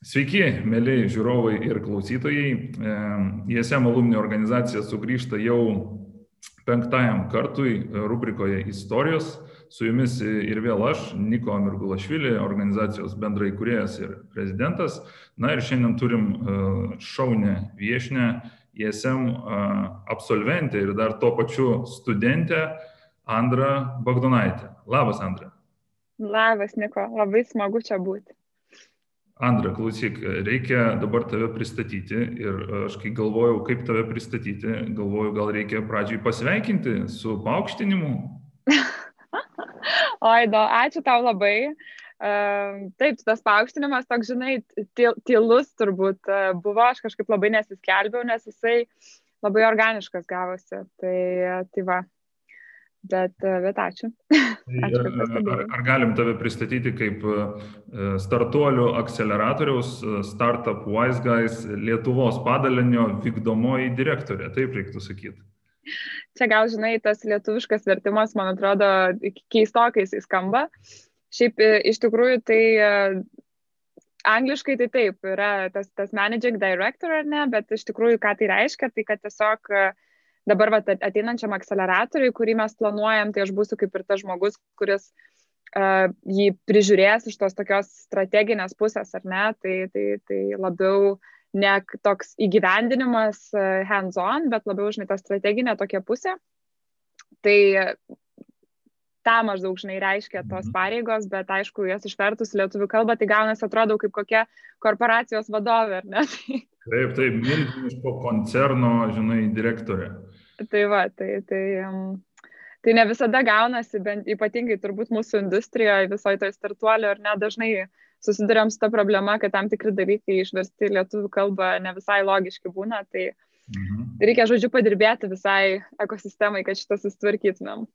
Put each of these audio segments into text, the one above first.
Sveiki, mėly žiūrovai ir klausytojai. ISM alumni organizacija sugrįžta jau penktajam kartui rubrikoje istorijos. Su jumis ir vėl aš, Niko Mirgulašvili, organizacijos bendrai kuriejas ir prezidentas. Na ir šiandien turim šaunę viešnę, ISM absolventę ir dar tuo pačiu studentę Andrą Bagdonaitę. Labas, Andra. Labas, Niko, labai smagu čia būti. Andra, klausyk, reikia dabar tave pristatyti ir aš kai galvojau, kaip tave pristatyti, galvojau, gal reikia pradžiai pasveikinti su paaukštinimu. Oido, ačiū tau labai. Taip, tas paaukštinimas toks, žinai, tylus turbūt uh, buvo, aš kažkaip labai nesiskelbiau, nes jisai labai organiškas gavosi. Tai, tai va, Bet, e, bet ačiū. Tai ačiū ar, ar galim tave pristatyti kaip e, startuolių akceleratoriaus e, Startup Wise Guys Lietuvos padalinio vykdomoji direktorė, taip reiktų sakyti. Čia gal žinai, tas lietuviškas vertimas, man atrodo, keistokai jis skamba. Šiaip iš tikrųjų tai angliškai tai taip, yra tas, tas managing director ar ne, bet iš tikrųjų ką tai reiškia, tai kad tiesiog uh, dabar vat, ateinančiam akceleratoriui, kurį mes planuojam, tai aš būsiu kaip ir tas žmogus, kuris uh, jį prižiūrės iš tos tokios strateginės pusės, ar ne, tai, tai, tai labiau ne toks įgyvendinimas uh, hands-on, bet labiau, žinai, ta strateginė tokia pusė. Tai tą maždaug, žinai, reiškia tos mhm. pareigos, bet aišku, jas išvertus lietuvių kalbą, tai gaunasi atrodo kaip kokia korporacijos vadovė, ar ne? Taip, taip, milžiniško koncerno, žinai, direktorė. Tai va, tai, tai, tai ne visada gaunasi, bent ypatingai turbūt mūsų industrijoje, visoje toje startuolio, ar ne, dažnai susidurėm su ta problema, kad tam tikri dalykai išversti lietuvių kalbą ne visai logiški būna, tai mhm. reikia, žodžiu, padirbėti visai ekosistemai, kad šitą susitvarkytumėm.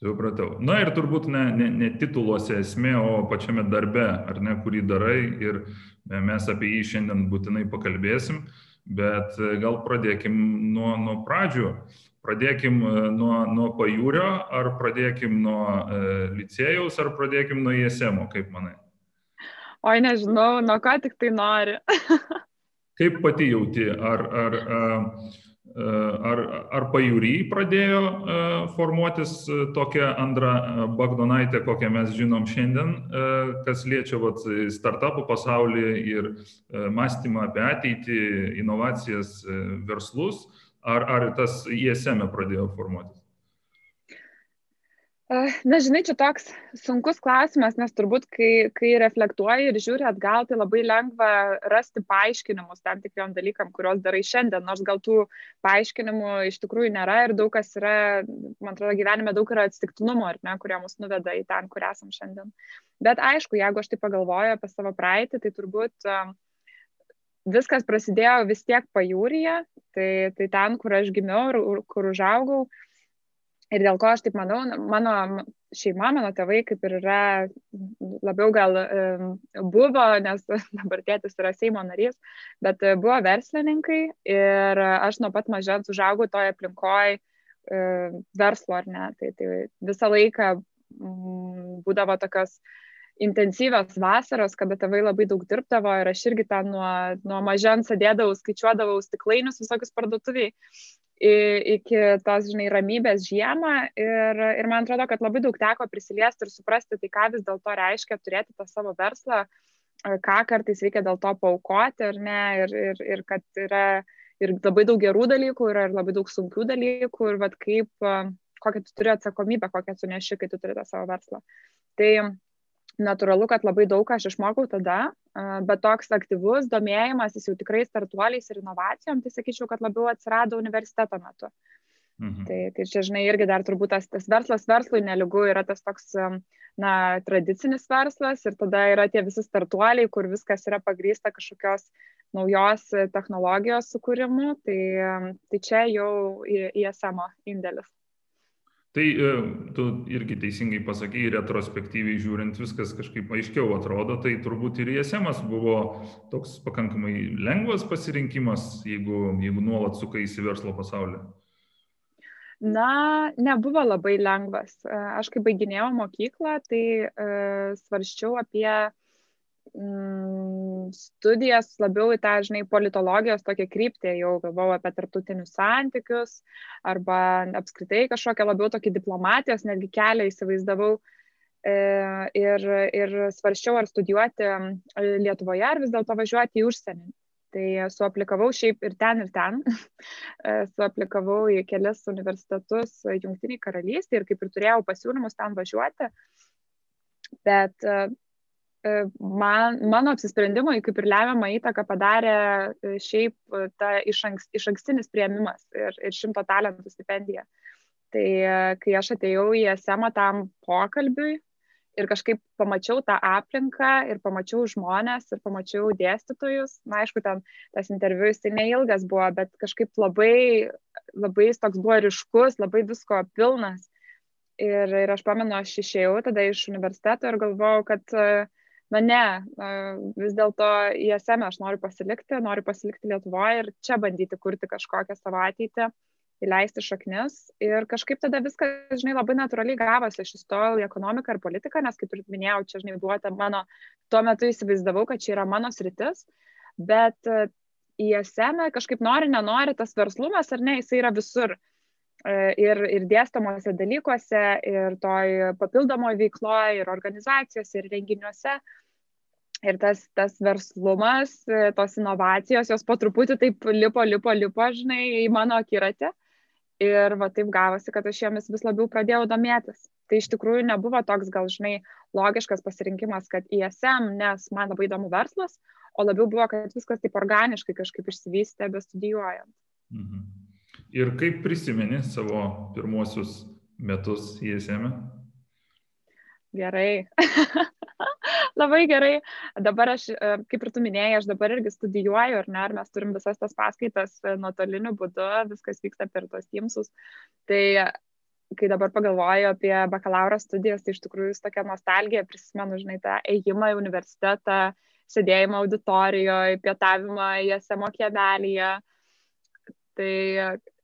Supratau. Na ir turbūt ne, ne, ne tituluose esmė, o pačiame darbe, ar ne, kurį darai ir mes apie jį šiandien būtinai pakalbėsim. Uh, Bet e, gal pradėkim nuo, nuo pradžių. Pradėkim e, nuo, nuo pajūrio, ar pradėkim nuo e, licėjaus, ar pradėkim nuo ISM, kaip manai? Oi, nežinau, nuo ko tik tai nori. kaip pati jauti, ar, ar, ar Ar, ar pajūry pradėjo formuotis tokia Andra Bagdonaitė, kokią mes žinom šiandien, kas liečia vat, startupų pasaulį ir mąstymą apie ateitį, inovacijas, verslus, ar, ar tas ISM e pradėjo formuotis? Na, žinai, čia toks sunkus klausimas, nes turbūt, kai, kai reflektuoji ir žiūri atgal, tai labai lengva rasti paaiškinimus tam tikriam dalykam, kuriuos darai šiandien, nors gal tų paaiškinimų iš tikrųjų nėra ir daug kas yra, man atrodo, gyvenime daug yra atsitiktinumo, ar ne, kurie mus nuveda į ten, kur esam šiandien. Bet aišku, jeigu aš tai pagalvoju apie savo praeitį, tai turbūt viskas prasidėjo vis tiek pajūryje, tai, tai ten, kur aš gimiau ir kur užaugau Ir dėl ko aš taip manau, mano šeima, mano tėvai kaip ir yra labiau gal buvo, nes dabar tėtis yra Seimo narys, bet buvo verslininkai ir aš nuo pat mažens užaugau toje aplinkoje verslo, ar ne. Tai, tai visą laiką um, būdavo tokios intensyvios vasaros, kada tėvai labai daug dirbdavo ir aš irgi ten nuo, nuo mažens sėdėdavau, skaičiuodavau stiklainius visokius parduotuviai iki tos, žinai, ramybės žiemą ir, ir man atrodo, kad labai daug teko prisiliesti ir suprasti, tai ką vis dėlto reiškia turėti tą savo verslą, ką kartais reikia dėl to paukoti ar ne, ir, ir, ir kad yra ir labai daug gerų dalykų, yra ir labai daug sunkių dalykų, ir vad kaip, kokią tu turi atsakomybę, kokią tu neši, kai tu turi tą savo verslą. Tai natūralu, kad labai daug aš išmokau tada, bet toks aktyvus domėjimas, jis jau tikrai startuoliais ir inovacijom, tai sakyčiau, kad labiau atsirado universiteto metu. Mhm. Tai, tai čia, žinai, irgi dar turbūt tas, tas verslas verslui neligu yra tas toks, na, tradicinis verslas ir tada yra tie visi startuoliai, kur viskas yra pagrįsta kažkokios naujos technologijos sukūrimu, tai, tai čia jau esamo indėlis. Tai e, tu irgi teisingai pasakai, retrospektyviai žiūrint viskas kažkaip aiškiau atrodo, tai turbūt ir ISM buvo toks pakankamai lengvas pasirinkimas, jeigu, jeigu nuolat sukai į verslo pasaulį. Na, nebuvo labai lengvas. E, aš kai baiginėjau mokyklą, tai uh, svarščiau apie mm, studijas labiau į tą, žinai, politologijos tokią kryptį, jau galvojau apie tarptautinius santykius arba apskritai kažkokią labiau tokį diplomatijos netgi kelią įsivaizdavau e, ir, ir svarščiau ar studijuoti Lietuvoje ar vis dėlto važiuoti į užsienį. Tai suaplikavau šiaip ir ten, ir ten. E, suaplikavau į kelias universitetus Junktiniai karalystė ir kaip ir turėjau pasiūlymus ten važiuoti. Bet E, man, mano apsisprendimui kaip ir lemiamą įtaką padarė e, šiaip e, ta iš, anks, iš ankstinis prieimimas ir, ir šimto talentų stipendija. Tai kai aš atėjau į SM tam pokalbiui ir kažkaip pamačiau tą aplinką ir pamačiau žmonės ir pamačiau dėstytojus, na aišku, ten tas interviu jis tai neilgas buvo, bet kažkaip labai, labai jis toks buvo ryškus, labai visko pilnas. Ir, ir aš pamenu, aš išėjau tada iš universiteto ir galvojau, kad uh, na ne, vis dėlto į SM aš noriu pasilikti, noriu pasilikti Lietuvoje ir čia bandyti kurti kažkokią savo ateitį, įleisti šaknis. Ir kažkaip tada viskas, žinai, labai natūraliai gavosi. Aš įstojau į ekonomiką ir politiką, nes, kaip ir minėjau, čia, žinai, buvo ta mano, tuo metu įsivaizdavau, kad čia yra mano sritis, bet į SM kažkaip nori, nenori, tas verslumas ar ne, jisai yra visur e, ir, ir dėstomuose dalykuose, ir toj papildomoje veikloje, ir organizacijose, ir renginiuose. Ir tas, tas verslumas, e, tos inovacijos, jos po truputį taip lipo, lipo, lipo, žinai, į mano akiratį. Ir va taip gavosi, kad aš jomis vis labiau pradėjau domėtis. Tai iš tikrųjų nebuvo toks gal, žinai, logiškas pasirinkimas, kad ISM, nes man labai įdomu verslas, o labiau buvo, kad viskas taip organiškai kažkaip išsivystė bestudijuojant. Mhm. Ir kaip prisimeni savo pirmosius metus ISM? Gerai. Labai gerai. Dabar aš, e, kaip ir tu minėjai, aš dabar irgi studijuoju, ar ne, ar mes turim visas tas paskaitas e, nuotoliniu būdu, viskas vyksta per tos timsus. Tai kai dabar pagalvoju apie bakalauro studijas, tai iš tikrųjų tokia nostalgija, prisimenu, žinai, tą ėjimą į universitetą, sėdėjimą auditorijoje, pietavimą į esamo kiemelėje. Tai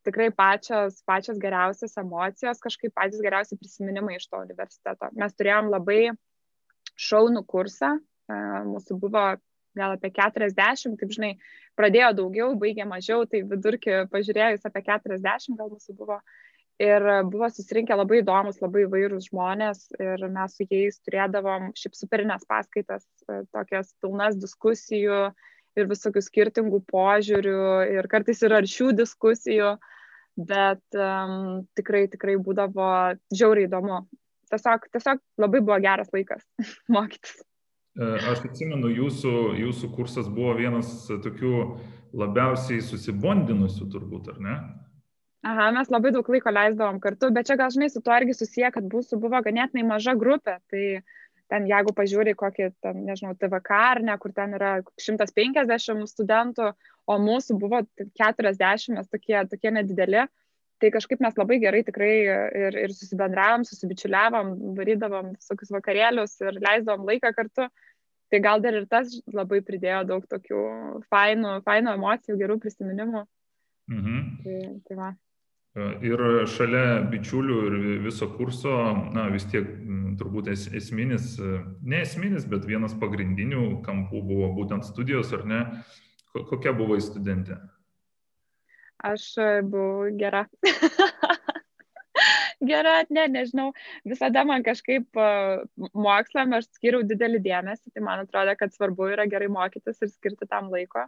tikrai pačios, pačios geriausios emocijos, kažkaip patys geriausi prisiminimai iš to universiteto. Mes turėjom labai šaunų kursą, e, mūsų buvo gal apie 40, kaip žinai, pradėjo daugiau, baigė mažiau, tai vidurkį pažiūrėjus apie 40 gal mūsų buvo. Ir buvo susirinkę labai įdomus, labai įvairūs žmonės ir mes su jais turėdavom šiaip superinės paskaitas, e, tokias pilnas diskusijų ir visokių skirtingų požiūrių ir kartais ir aršių diskusijų, bet um, tikrai, tikrai būdavo žiauriai įdomu tiesiog, tiesiog labai buvo geras laikas mokytis. E, aš atsimenu, jūsų, jūsų kursas buvo vienas tokių labiausiai susibondinusių turbūt, ar ne? Aha, mes labai daug laiko leisdavom kartu, bet čia gal žinai su tuo irgi susiję, kad mūsų buvo ganėtinai maža grupė. Tai ten jeigu pažiūri kokį, ten, nežinau, TVK ar ne, kur ten yra 150 studentų, o mūsų buvo 40, mes tokie, tokie nedideli, tai kažkaip mes labai gerai tikrai ir, ir susibendravom, susibičiuliavom, varydavom visokius vakarėlius ir leisdavom laiką kartu. Tai gal dar ir tas labai pridėjo daug tokių fainų, fainų emocijų, gerų prisiminimų. Mhm. Tai, tai va. Ir šalia bičiulių ir viso kurso, na vis tiek turbūt es, esminis, ne esminis, bet vienas pagrindinių kampų buvo būtent studijos, ar ne? Kokia buvo į studentė? Aš e, buvau gera. gera, ne, nežinau, visada man kažkaip e, mokslam aš skiriau didelį dėmesį, tai man atrodo, kad svarbu yra gerai mokytis ir skirti tam laiko.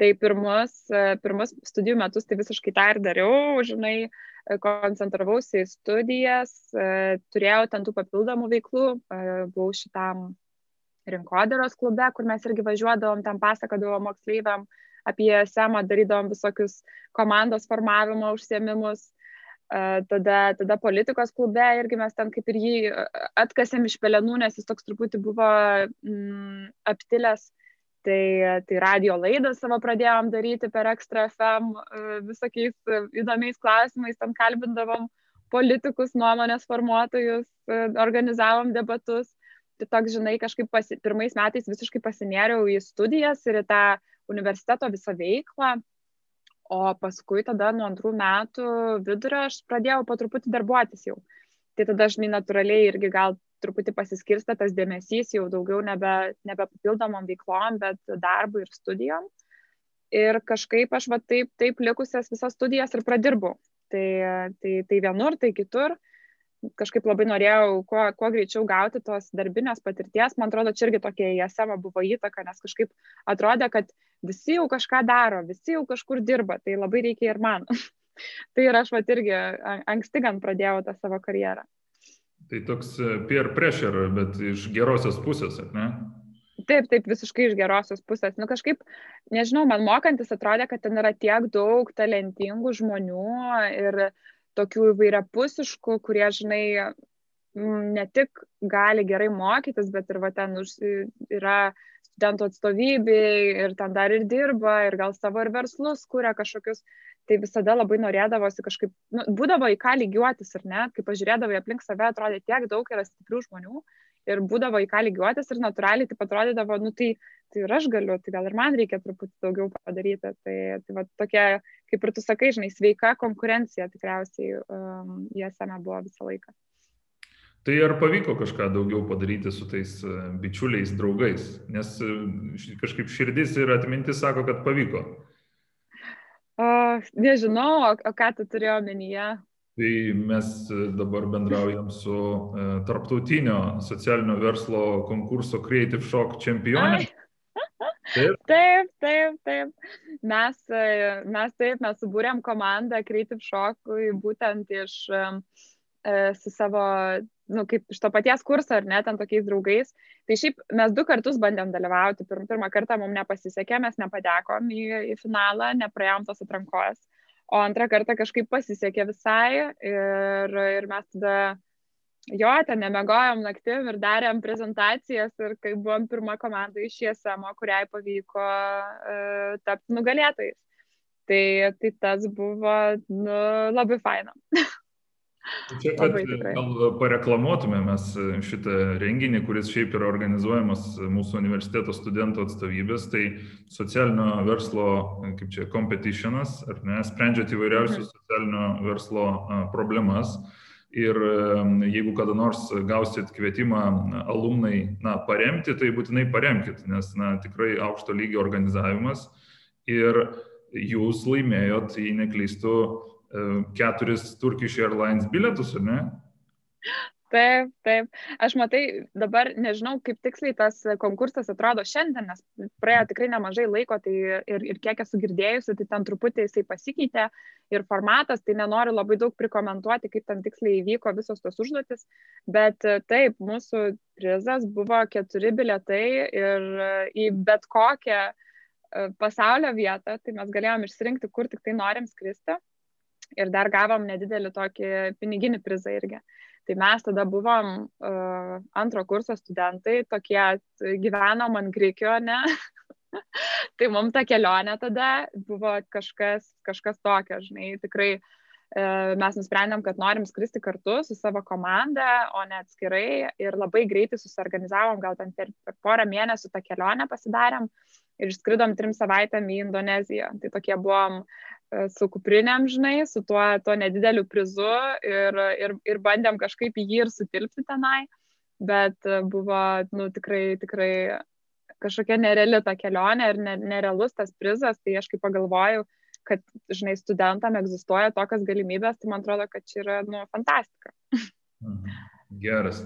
Tai pirmus, pirmus studijų metus tai visiškai tą ir dariau, žinai, koncentravausi į studijas, turėjau ten tų papildomų veiklų, buvau šitam rinkodaros klube, kur mes irgi važiuodavom, ten pasakodavom moksleiviam, apie SEMą, darydavom visokius komandos formavimo užsiemimus. Tada, tada politikos klube irgi mes ten kaip ir jį atkasėm iš pelenų, nes jis toks truputį buvo mm, aptilęs. Tai, tai radio laidą savo pradėjom daryti per Extra FM visokiais įdomiais klausimais, ten kalbindavom politikus, nuomonės formuotojus, organizavom debatus. Tai toks, žinai, kažkaip pasi, pirmais metais visiškai pasinėriau į studijas ir į tą universiteto visą veiklą. O paskui tada nuo antrų metų vidurio aš pradėjau po truputį darbuotis jau. Tai tada aš natūraliai irgi gal truputį pasiskirsta tas dėmesys jau daugiau nebe, nebe papildomom veiklom, bet darbui ir studijom. Ir kažkaip aš va taip, taip likusias visas studijas ir pradirbau. Tai, tai, tai vienur, tai kitur. Kažkaip labai norėjau kuo, kuo greičiau gauti tos darbinės patirties. Man atrodo, čia irgi tokia įsama buvo įtaka, nes kažkaip atrodė, kad visi jau kažką daro, visi jau kažkur dirba, tai labai reikia ir man. tai ir aš va irgi anksti gan pradėjau tą savo karjerą. Tai toks e, peer pressure, bet iš gerosios pusės, ar ne? Taip, taip, visiškai iš gerosios pusės. Nu kažkaip, nežinau, man mokantis atrodė, kad ten yra tiek daug talentingų žmonių ir tokių įvairiapusiškų, kurie, žinai, ne tik gali gerai mokytis, bet ir va ten yra studentų atstovybei ir ten dar ir dirba ir gal savo ir verslus kuria kažkokius tai visada labai norėdavosi kažkaip, nu, būdavo į ką lygiuotis ir ne, kai pažiūrėdavai aplink save, atrodė tiek daug yra stiprių žmonių ir būdavo į ką lygiuotis ir natūraliai tai atrodydavo, nu tai, tai ir aš galiu, tai gal ir man reikia truputį daugiau padaryti. Tai, tai va tokia, kaip ir tu sakai, žinai, sveika konkurencija tikriausiai um, JSM buvo visą laiką. Tai ar pavyko kažką daugiau padaryti su tais e, bičiuliais, draugais? Nes e, kažkaip širdis ir atmintis sako, kad pavyko. O, nežinau, o, o ką tu turėjai omenyje? Tai mes e, dabar bendraujam su e, tarptautinio socialinio verslo konkurso Creative Shock čempionė. Taip, taip, taip. taip. Mes, mes taip, mes subūrėm komandą Creative Shockui būtent iš, e, su savo nu, kaip iš to paties kurso, ar ne, ten tokiais draugais. Tai šiaip mes du kartus bandėm dalyvauti. Pirm, pirmą kartą mums nepasisekė, mes nepatekom į, į finalą, nepraėjom tos atrankos. O antrą kartą kažkaip pasisekė visai ir, ir mes tada, jo, ten nemegojom naktim ir darėm prezentacijas ir kai buvom pirma komanda iš ISM, kuriai pavyko uh, tapti nugalėtojais. Tai, tai tas buvo nu, labai faina. Čia, kad gal pareklamuotume mes šitą renginį, kuris šiaip yra organizuojamas mūsų universiteto studentų atstovybės, tai socialinio verslo, kaip čia, competitionas, ar ne, sprendžiat įvairiausius mhm. socialinio verslo problemas. Ir jeigu kada nors gausit kvietimą alumnai, na, paremti, tai būtinai paremkite, nes, na, tikrai aukšto lygio organizavimas. Ir jūs laimėjot, jei neklystu, keturis Turkish Airlines bilietus, ar ne? Taip, taip. Aš matai, dabar nežinau, kaip tiksliai tas konkursas atrodo šiandien, nes praėjo tikrai nemažai laiko, tai ir, ir kiek esu girdėjusi, tai ten truputį jisai pasikeitė ir formatas, tai nenoriu labai daug prikomentuoti, kaip ten tiksliai įvyko visos tos užduotis, bet taip, mūsų prizas buvo keturi biletai ir į bet kokią e, pasaulio vietą, tai mes galėjom išsirinkti, kur tik tai norim skristi ir dar gavom nedidelį tokį piniginį prizą irgi. Tai mes tada buvom uh, antro kurso studentai, tokie gyvenom ant grikio, ne? tai mums ta kelionė tada buvo kažkas, kažkas tokio, žinai, tikrai uh, mes nusprendėm, kad norim skristi kartu su savo komanda, o ne atskirai ir labai greitai susiorganizavom, gal ten per, per porą mėnesių tą kelionę pasidarėm ir išskridom trim savaitėm į Indoneziją. Tai tokie buvom E, su kuprinėm, žinai, su tuo, tuo nedideliu prizu ir, ir, ir bandėm kažkaip jį ir sutilpti tenai, bet e, buvo, nu, tikrai, tikrai kažkokia nereali ta kelionė ir nerealus tas prizas, tai aš kaip pagalvojau, kad, žinai, studentam egzistuoja tokias galimybės, tai man atrodo, kad čia yra, nu, fantastika. Mhm. Geras.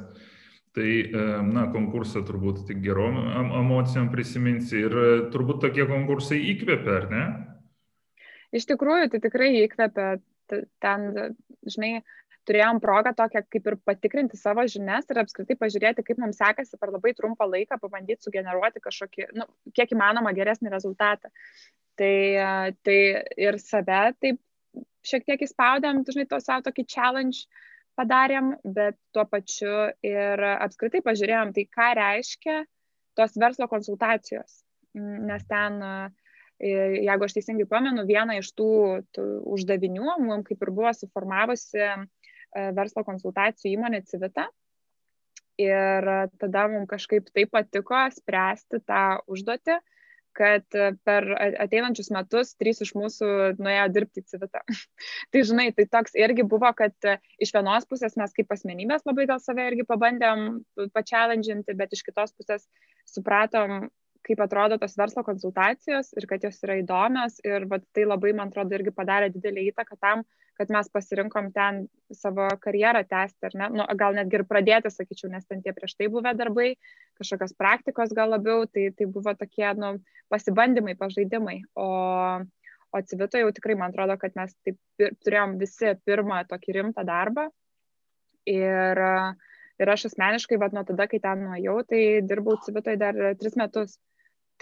Tai, e, na, konkursą turbūt tik gerom emocijom prisiminsi ir turbūt tokie konkursai įkvepia, ar ne? Iš tikrųjų tai tikrai įkvepia ten, žinai, turėjom progą tokią kaip ir patikrinti savo žinias ir apskritai pažiūrėti, kaip mums sekasi per labai trumpą laiką pabandyti sugeneruoti kažkokį, nu, kiek įmanoma geresnį rezultatą. Tai, tai ir save taip šiek tiek įspaudėm, žinai, to savo tokį challenge padarėm, bet tuo pačiu ir apskritai pažiūrėjom, tai ką reiškia tos verslo konsultacijos. Nes ten uh, jeigu aš teisingai pamenu, vieną iš tų, tų uždavinių, mums kaip ir buvo suformavusi e, verslo konsultacijų įmonė Civita. Ir tada mums kažkaip taip patiko spręsti tą užduotį, kad per ateinančius metus trys iš mūsų nuėjo dirbti į civitą. tai žinai, tai toks irgi buvo, kad iš vienos pusės mes kaip asmenybės labai gal save irgi pabandėm pačialandžinti, bet iš kitos pusės supratom, kaip atrodo tos verslo konsultacijos ir kad jos yra įdomios. Ir vat, tai labai, man atrodo, irgi padarė didelį įtaką tam, kad mes pasirinkom ten savo karjerą tęsti, ar ne, nu, gal netgi ir pradėti, sakyčiau, nes ten tie prieš tai buvę darbai, kažkokios praktikos gal labiau, tai, tai buvo tokie, nu, pasibandymai, pažaidimai, o, o civito jau tikrai, man atrodo, kad mes taip turėjom visi pirmą tokį rimtą darbą. Ir, ir aš asmeniškai, bet nuo tada, kai ten nuėjau, tai dirbau civitoje dar tris metus.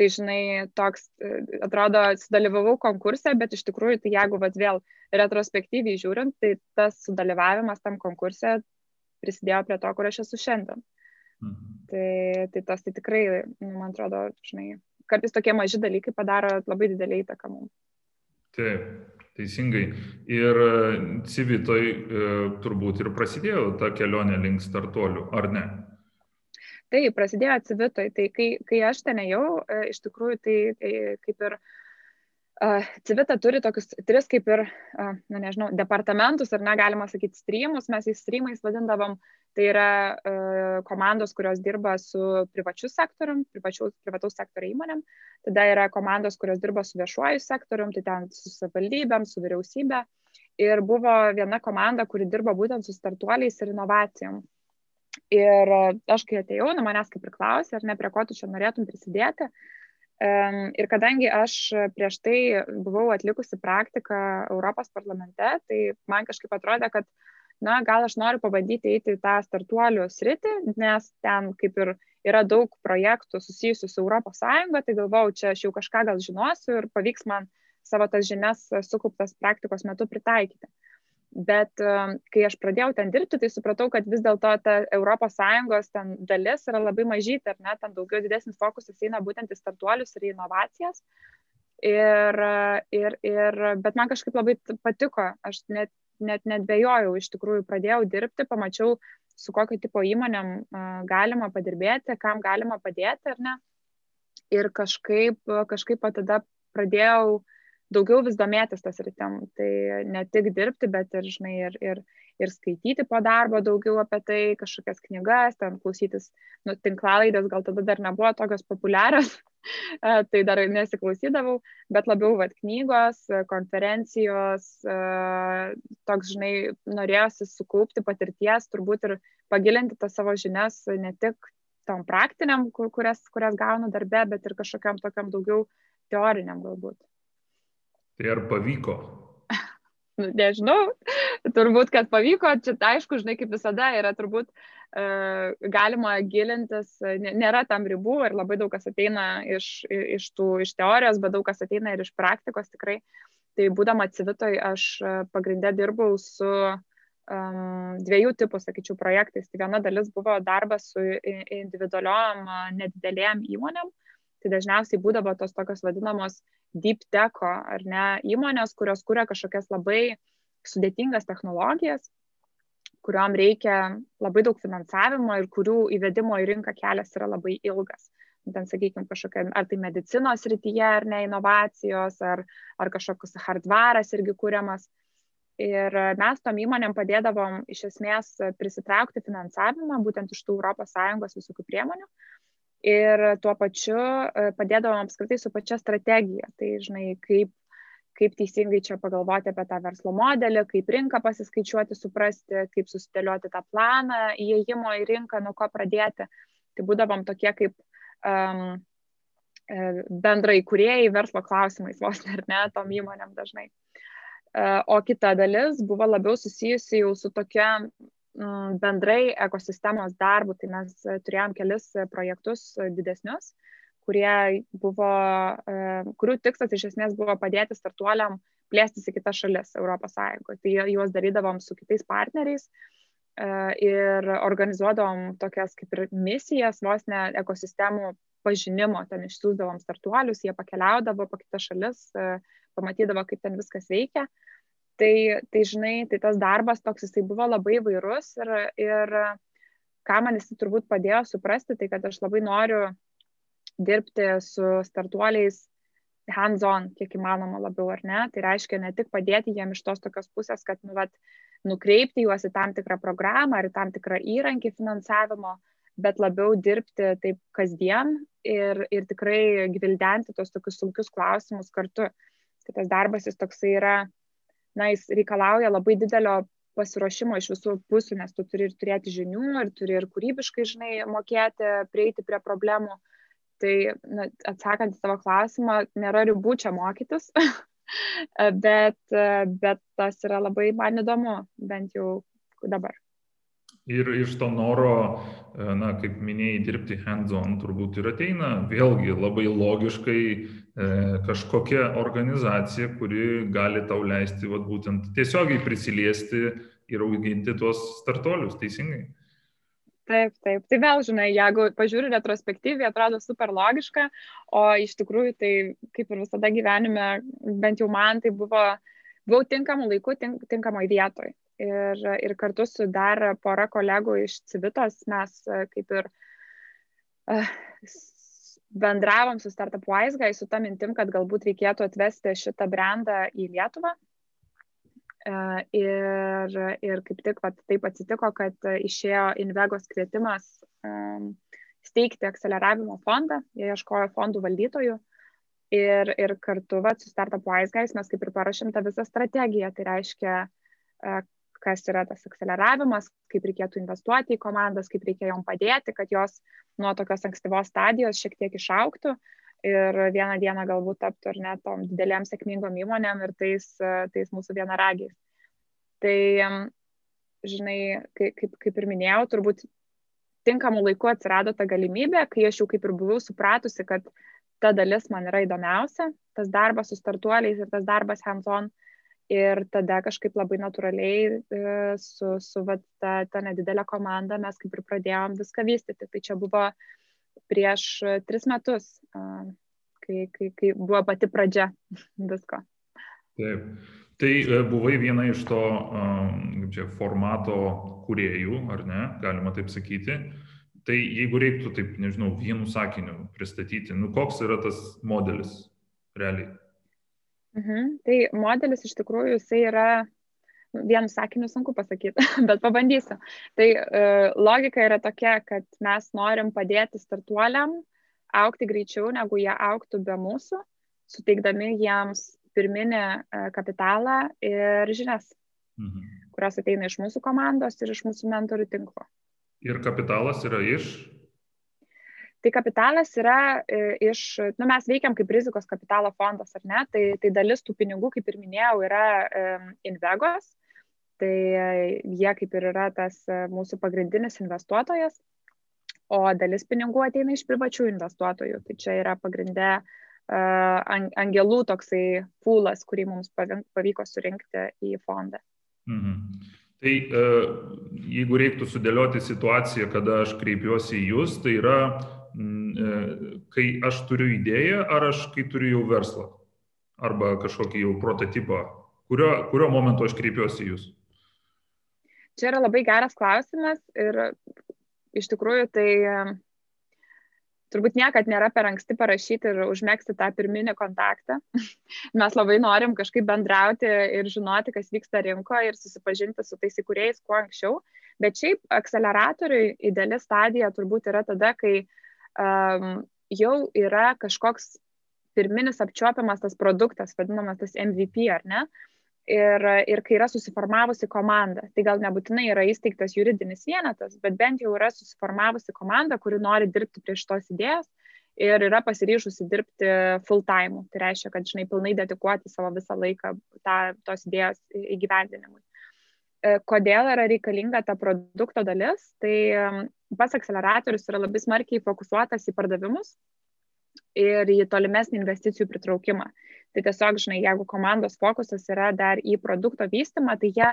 Tai žinai, toks, e, atrodo, sudalyvavau konkurse, bet iš tikrųjų, tai jeigu vat, vėl retrospektyviai žiūrint, tai tas sudalyvavimas tam konkurse prisidėjo prie to, kur aš esu šiandien. Mhm. Tai, tai tas tai tikrai, nu, man atrodo, žinai, kartais tokie maži dalykai padaro labai didelį įtaką mums. Taip, teisingai. Ir e, civitoj e, turbūt ir prasidėjo ta kelionė link startuolių, ar ne? Tai prasidėjo civitoj, tai kai, kai aš ten ėjau, e, iš tikrųjų tai, tai kaip ir uh, civita turi tokius tris kaip ir, uh, na nežinau, departamentus, ar negalima sakyti streamus, mes į streamais vadindavom, tai yra uh, komandos, kurios dirba su privačiu sektorium, privačiu, privataus sektorio įmonėm, tada yra komandos, kurios dirba su viešuoju sektorium, tai ten su savivaldybėm, su vyriausybė. Ir buvo viena komanda, kuri dirba būtent su startuoliais ir inovacijom. Ir aš, kai atėjau, nu manęs kaip ir klausė, ar ne prie ko tu čia norėtum prisidėti. Ir kadangi aš prieš tai buvau atlikusi praktiką Europos parlamente, tai man kažkaip atrodė, kad, na, gal aš noriu pabandyti eiti į tą startuolių sritį, nes ten kaip ir yra daug projektų susijusių su Europos Sąjunga, tai galvau, čia aš jau kažką gal žinosiu ir pavyks man savo tas žinias sukauptas praktikos metu pritaikyti. Bet kai aš pradėjau ten dirbti, tai supratau, kad vis dėlto ta ES dalis yra labai mažytė, ar ne, ten daugiau didesnis fokusas eina būtent į startuolius ir į inovacijas. Ir, ir, ir, bet man kažkaip labai patiko, aš net, net nedvėjojau, iš tikrųjų pradėjau dirbti, pamačiau, su kokio tipo įmonėm galima padirbėti, kam galima padėti, ar ne. Ir kažkaip, kažkaip tada pradėjau daugiau vis domėtis tas rytim. Tai ne tik dirbti, bet ir, žinai, ir, ir, ir skaityti po darbo daugiau apie tai, kažkokias knygas, ten klausytis, nu, tinklalaidės gal tada dar nebuvo tokios populiarios, tai dar nesiklausydavau, bet labiau vad knygos, konferencijos, toks, žinai, norėjosi sukaupti patirties, turbūt ir pagilinti tas savo žinias ne tik tom praktiniam, kurias, kurias gaunu darbe, bet ir kažkokiam tokiam daugiau teoriniam galbūt. Tai ar pavyko? nu, nežinau, turbūt, kad pavyko, čia aišku, žinai, kaip visada yra turbūt e, galima gilintis, nėra tam ribų ir labai daug kas ateina iš, iš, tų, iš teorijos, bet daug kas ateina ir iš praktikos tikrai. Tai būdama civitoj, aš e, pagrindę dirbau su um, dviejų tipų, sakyčiau, projektais. Tai viena dalis buvo darbas su individualiom nedidelėm įmonėm, tai dažniausiai būdavo tos tokios vadinamos deep techo ar ne įmonės, kurios kuria kažkokias labai sudėtingas technologijas, kuriuom reikia labai daug finansavimo ir kurių įvedimo į rinką kelias yra labai ilgas. Ten, sakykime, kažkokia, ar tai medicinos rytyje, ar ne inovacijos, ar, ar kažkoks hardvaras irgi kūriamas. Ir mes tom įmonėm padėdavom iš esmės prisitraukti finansavimą būtent iš tų ES visokių priemonių ir tuo pačiu e, padėdavom apskritai su pačia strategija. Tai, žinai, kaip, kaip teisingai čia pagalvoti apie tą verslo modelį, kaip rinką pasiskaičiuoti, suprasti, kaip susidėlioti tą planą įėjimo į rinką, nuo ko pradėti. Tai būdavom tokie kaip um, bendrai kuriejai verslo klausimais, vos ar ne, tom įmonėm dažnai. E, o kita dalis buvo labiau susijusi jau su tokia bendrai ekosistemos darbų, tai mes e, turėjom kelis e, projektus e, didesnius, kurie buvo, kurių tikslas iš esmės buvo padėti startuoliam plėstis į kitas šalis Europos Sąjungoje. Tai juos darydavom su kitais partneriais ir organizuodavom tokias kaip ir misijas, vos ne ekosistemų pažinimo, ten išsiųsdavom startuolius, jie pakeliaudavo po kitas šalis, pamatydavo, kaip ten viskas veikia. Tai, tai žinai, tai tas darbas toks jisai buvo labai vairus ir, ir ką man jisai turbūt padėjo suprasti, tai kad aš labai noriu dirbti su startuoliais hands-on, kiek įmanoma labiau, ar ne? Tai reiškia ne tik padėti jiem iš tos tokios pusės, kad nu, vat, nukreipti juos į tam tikrą programą ar į tam tikrą įrankį finansavimo, bet labiau dirbti taip kasdien ir, ir tikrai gvildenti tos tokius sunkius klausimus kartu. Tai tas darbas jis toksai yra, na, jis reikalauja labai didelio pasiruošimo iš visų pusių, nes tu turi ir turėti žinių, ir turi ir kūrybiškai, žinai, mokėti, prieiti prie problemų. Tai, na, atsakant į savo klausimą, nėra ribų čia mokytis, bet, bet tas yra labai man įdomu, bent jau dabar. Ir iš to noro, na, kaip minėjai, dirbti hands-on turbūt ir ateina vėlgi labai logiškai e, kažkokia organizacija, kuri gali tau leisti, vat, būtent tiesiogiai prisiliesti ir auginti tuos startuolius, teisingai. Taip, taip. Tai vėl, žinai, jeigu pažiūri retrospektyviai, atrodo super logiška, o iš tikrųjų tai kaip ir visada gyvenime, bent jau man tai buvo, buvau tinkamų laikų, tink, tinkamai vietoj. Ir, ir kartu su dar pora kolegų iš Civitos mes kaip ir uh, bendravom su Startup Wise Guy su tą mintim, kad galbūt reikėtų atvesti šitą brandą į Lietuvą E, ir, ir kaip tik vat, taip atsitiko, kad išėjo Invegos kvietimas steigti akceleravimo fondą, jie ieškojo fondų valdytojų. Ir, ir kartu vat, su Startup Wise Guys mes kaip ir parašėm tą visą strategiją. Tai reiškia, kas yra tas akceleravimas, kaip reikėtų investuoti į komandas, kaip reikia jom padėti, kad jos nuo tokios ankstyvos stadijos šiek tiek išauktų. Ir vieną dieną galbūt taptų ar net tom didelėm sėkmingom įmonėm ir tais, tais mūsų vienaragiais. Tai, žinai, kaip, kaip, ir minėjau, turbūt tinkamų laikų atsirado ta galimybė, kai aš jau kaip ir buvau supratusi, kad ta dalis man yra įdomiausia, tas darbas su startuoliais ir tas darbas hands-on. Ir tada kažkaip labai natūraliai e, su, su vat, ta, ta nedidelė komanda mes kaip ir pradėjom viską vystyti. Tai čia buvo prieš tris metus, kai, kai, kai buvo pati pradžia visko. Taip. Tai e, buvai viena iš to čia, formato kuriejų, ar ne, galima taip sakyti. Tai jeigu reiktų taip, nežinau, vienu sakiniu pristatyti, nu koks yra tas modelis realiai? Mhm. Tai modelis iš tikrųjų jisai yra vienu sakiniu sunku pasakyti, bet pabandysiu. Tai uh, logika yra tokia, kad mes norim padėti startuoliam aukti greičiau, negu jie auktų be mūsų, suteikdami jiems pirminį uh, kapitalą ir žinias, mhm. kurios ateina iš mūsų komandos ir iš mūsų mentorių tinklo. Ir kapitalas yra iš Tai kapitalas yra e, iš, nu, mes veikiam kaip rizikos kapitalo fondas, ar ne? Tai, tai dalis tų pinigų, kaip ir minėjau, yra Invegos, tai jie kaip ir yra tas e, mūsų pagrindinis investuotojas, o dalis pinigų ateina iš privačių investuotojų. Tai čia yra pagrindė angelų toksai pūlas, kurį mums pavyko surinkti į fondą. Mhm. Tai jeigu reiktų sudėlioti situaciją, kada aš kreipiuosi į Jūs, tai yra, kai aš turiu idėją, ar aš kai turiu jau verslą, arba kažkokį jau prototipą, kurio, kurio momentu aš kreipiuosi Jūs? Čia yra labai geras klausimas ir iš tikrųjų tai turbūt niekad nėra per anksti parašyti ir užmėgsti tą pirminį kontaktą. Mes labai norim kažkaip bendrauti ir žinoti, kas vyksta rinkoje ir susipažinti su tais įkūrėjais kuo anksčiau. Bet šiaip akceleratoriui ideali stadija turbūt yra tada, kai um, jau yra kažkoks pirminis apčiuopiamas tas produktas, vadinamas tas MVP, ar ne? Ir, ir kai yra susiformavusi komanda. Tai gal nebūtinai yra įsteigtas juridinis vienetas, bet bent jau yra susiformavusi komanda, kuri nori dirbti prie šitos idėjos ir yra pasiryžusi dirbti full time. Tai reiškia, kad, žinai, pilnai dedikuoti savo visą laiką tą, tos idėjos įgyvendinimui. E, kodėl yra reikalinga ta produkto dalis? Tai pats akceleratorius yra labai smarkiai fokusuotas į pardavimus ir į tolimesnį investicijų pritraukimą. Tai tiesiog, žinai, jeigu komandos fokusas yra dar į produkto vystimą, tai jie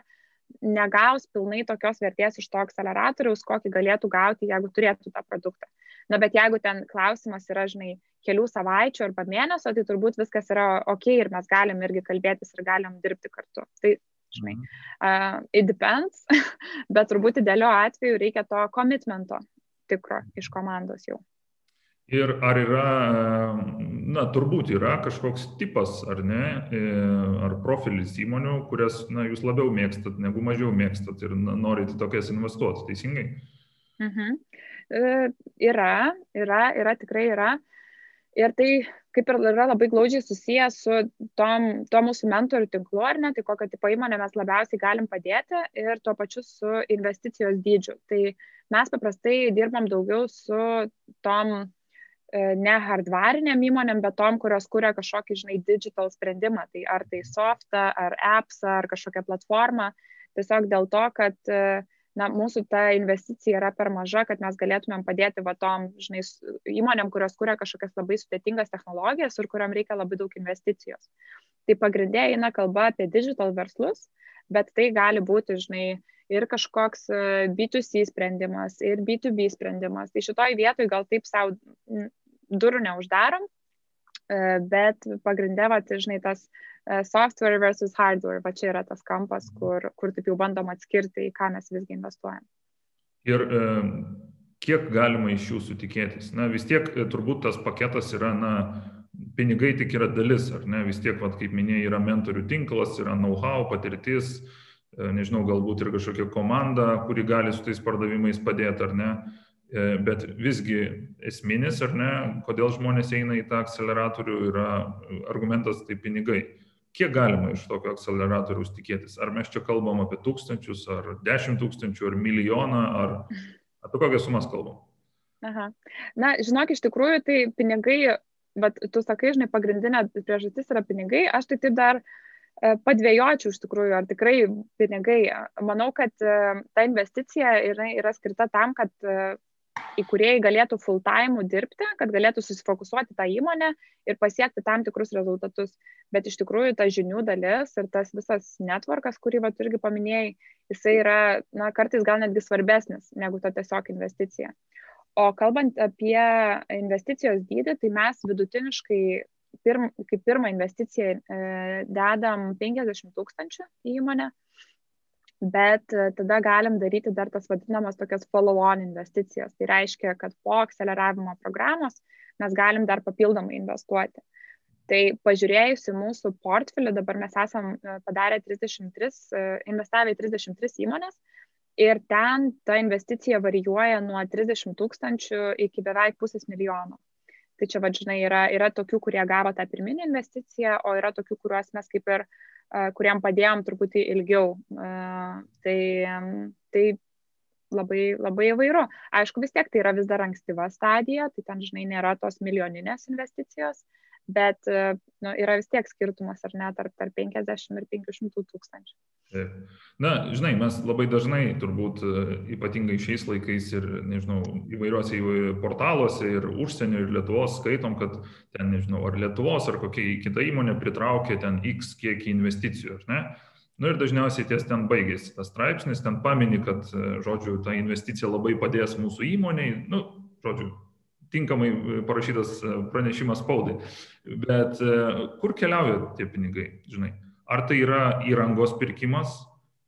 negaus pilnai tokios vertės iš to akceleratoriaus, kokį galėtų gauti, jeigu turėtų tą produktą. Na, bet jeigu ten klausimas yra, žinai, kelių savaičių arba mėnesio, tai turbūt viskas yra ok ir mes galim irgi kalbėtis ir galim dirbti kartu. Tai, žinai, uh, it depends, bet turbūt idealiu atveju reikia to komitmento tikro iš komandos jau. Ir ar yra, na, turbūt yra kažkoks tipas, ar ne, e, ar profilis įmonių, kurias, na, jūs labiau mėgstat negu mažiau mėgstat ir norite tokias investuoti, teisingai? Mhm. E, yra, yra, yra, tikrai yra. Ir tai kaip ir yra labai glaudžiai susijęs su tom, to mūsų mentorių tinklu, ar ne, tai kokią tipo įmonę mes labiausiai galim padėti ir tuo pačiu su investicijos dydžiu. Tai mes paprastai dirbam daugiau su tom E, ne hardvariniam įmonėm, bet tom, kurios kuria kažkokį, žinai, digital sprendimą, tai ar tai softą, ar appsą, ar kažkokią platformą, tiesiog dėl to, kad e, na, mūsų ta investicija yra per maža, kad mes galėtumėm padėti va tom, žinai, įmonėm, kurios kuria kažkokias labai sudėtingas technologijas ir kuriam reikia labai daug investicijos. Tai pagrindė eina kalba apie digital verslus, bet tai gali būti, žinai, ir kažkoks B2C sprendimas, ir B2B sprendimas. Tai šitoj vietoj gal taip savo durų neuždarom, e, bet pagrindė, va, žinai, tas e, software versus hardware, va čia yra tas kampas, kur, kur taip jau bandom atskirti, į ką mes visgi investuojam. Ir e, kiek galima iš jūsų tikėtis? Na, vis tiek turbūt tas paketas yra, na, pinigai tik yra dalis, ar ne? Vis tiek, va, kaip minėjai, yra mentorių tinklas, yra know-how, patirtis, nežinau, galbūt ir kažkokia komanda, kuri gali su tais pardavimais padėti, ar ne? E, bet visgi esminis, ar ne, kodėl žmonės eina į tą akceleratorių, yra argumentas tai pinigai. Kiek galima iš tokio akceleratoriaus tikėtis? Ar mes čia kalbam apie tūkstančius, ar dešimt tūkstančių, ar milijoną, ar apie kokias sumas kalbam? Aha. Na, žinok, iš tikrųjų, tai pinigai, bet tu sakai, žinai, pagrindinė priežastis yra pinigai, aš tai taip dar e, padvėjočiau iš tikrųjų, ar tikrai pinigai. Manau, kad e, ta investicija yra, yra skirta tam, kad įkūrėjai galėtų full time dirbti, kad galėtų susifokusuoti tą įmonę ir pasiekti tam tikrus rezultatus. Bet iš tikrųjų ta žinių dalis ir tas visas networkas, kurį va irgi paminėjai, jisai yra, na, kartais gal netgi svarbesnis negu ta tiesiog investicija. O kalbant apie investicijos dydį, tai mes vidutiniškai pirm, kaip pirmą investiciją e, dedam 50 tūkstančių į įmonę bet e, tada galim daryti dar tas vadinamas tokias follow-on investicijas. Tai reiškia, kad po akceleravimo programos mes galim dar papildomai investuoti. Tai pažiūrėjus į mūsų portfelį, dabar mes esam e, padarę 33, e, investavę į 33 įmonės ir ten ta investicija varijuoja nuo 30 tūkstančių iki beveik pusės milijono. Tai čia, vadžinai, yra, yra tokių, kurie gavo tą pirminį investiciją, o yra tokių, kuriuos mes kaip ir uh, kuriam padėjom truputį ilgiau. Tai, tai labai, labai įvairu. Aišku, vis tiek tai yra vis dar ankstyva stadija, tai ten, žinai, nėra tos milijoninės investicijos, bet nu, yra vis tiek skirtumas, ar ne, tarp, tarp 50 ir 500 tūkstančių. Na, žinai, mes labai dažnai, turbūt e, ypatingai šiais laikais ir, nežinau, įvairiuose portaluose ir užsienio ir Lietuvos skaitom, kad ten, nežinau, ar Lietuvos ar kokia kita įmonė pritraukė ten X kiekį investicijų, ar ne? Na nu, ir dažniausiai ties ten baigėsi tas straipsnis, ten pamini, kad, e, žodžiu, ta investicija labai padės mūsų įmoniai, nu, žodžiu, tinkamai parašytas e, pranešimas spaudai. Bet kur keliauja tie pinigai, žinai? Ar tai yra įrangos pirkimas,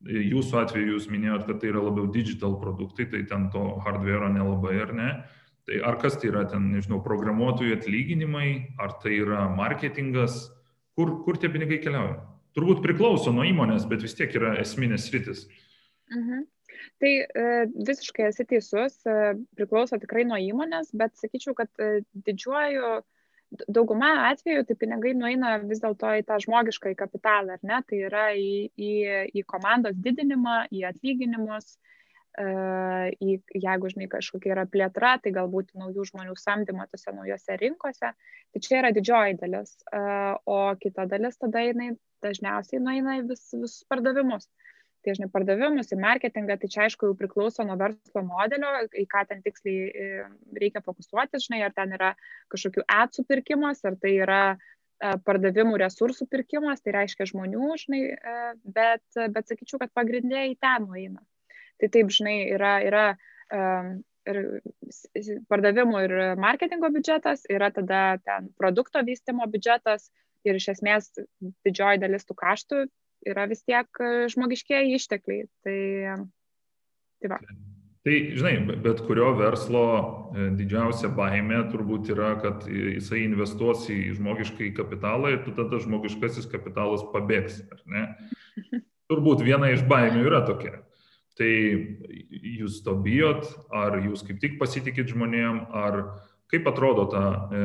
jūsų atveju jūs minėjot, kad tai yra labiau digital produktai, tai ten to hardware nelabai ar ne. Tai ar kas tai yra ten, nežinau, programuotojų atlyginimai, ar tai yra marketingas, kur, kur tie pinigai keliauja? Turbūt priklauso nuo įmonės, bet vis tiek yra esminės sritis. Mhm. Tai e, visiškai esi teisus, e, priklauso tikrai nuo įmonės, bet sakyčiau, kad e, didžiuoju dauguma atvejų tai pinigai nueina vis dėlto į tą žmogišką į kapitalą, ar ne? Tai yra į, į, į komandos didinimą, į atlyginimus, į, jeigu, žinai, kažkokia yra plėtra, tai galbūt naujų žmonių samdymo tose naujose rinkose. Tai čia yra didžioji dalis. O kita dalis tada jinai dažniausiai nueina į vis, visus pardavimus tai žinai pardavimus į marketingą tai čia aišku jau priklauso nuo verslo modelio į ką ten tiksliai e, reikia fokusuotis žinai ar ten yra kažkokių adsų pirkimas ar tai yra e, pardavimų resursų pirkimas, tai reiškia žmonių, žinai, e, bet, bet sakyčiau, kad pagrindė į ten nueina. Tai taip, žinai, yra, yra ir pardavimų ir marketingo biudžetas, yra tada ten produkto vystimo biudžetas ir iš esmės didžioji dalis tų kaštų yra vis tiek e, žmogiškieji ištekliai. Tai, tai va. Tai, žinai, bet kurio verslo e, didžiausia baime turbūt yra, kad jisai investuos į žmogiškai kapitalą ir tada žmogiškasis kapitalas pabėgs, ar ne? Turbūt viena iš baimių yra tokia. Tai jūs to bijot, ar jūs kaip tik pasitikit žmonėm, ar kaip atrodo ta e,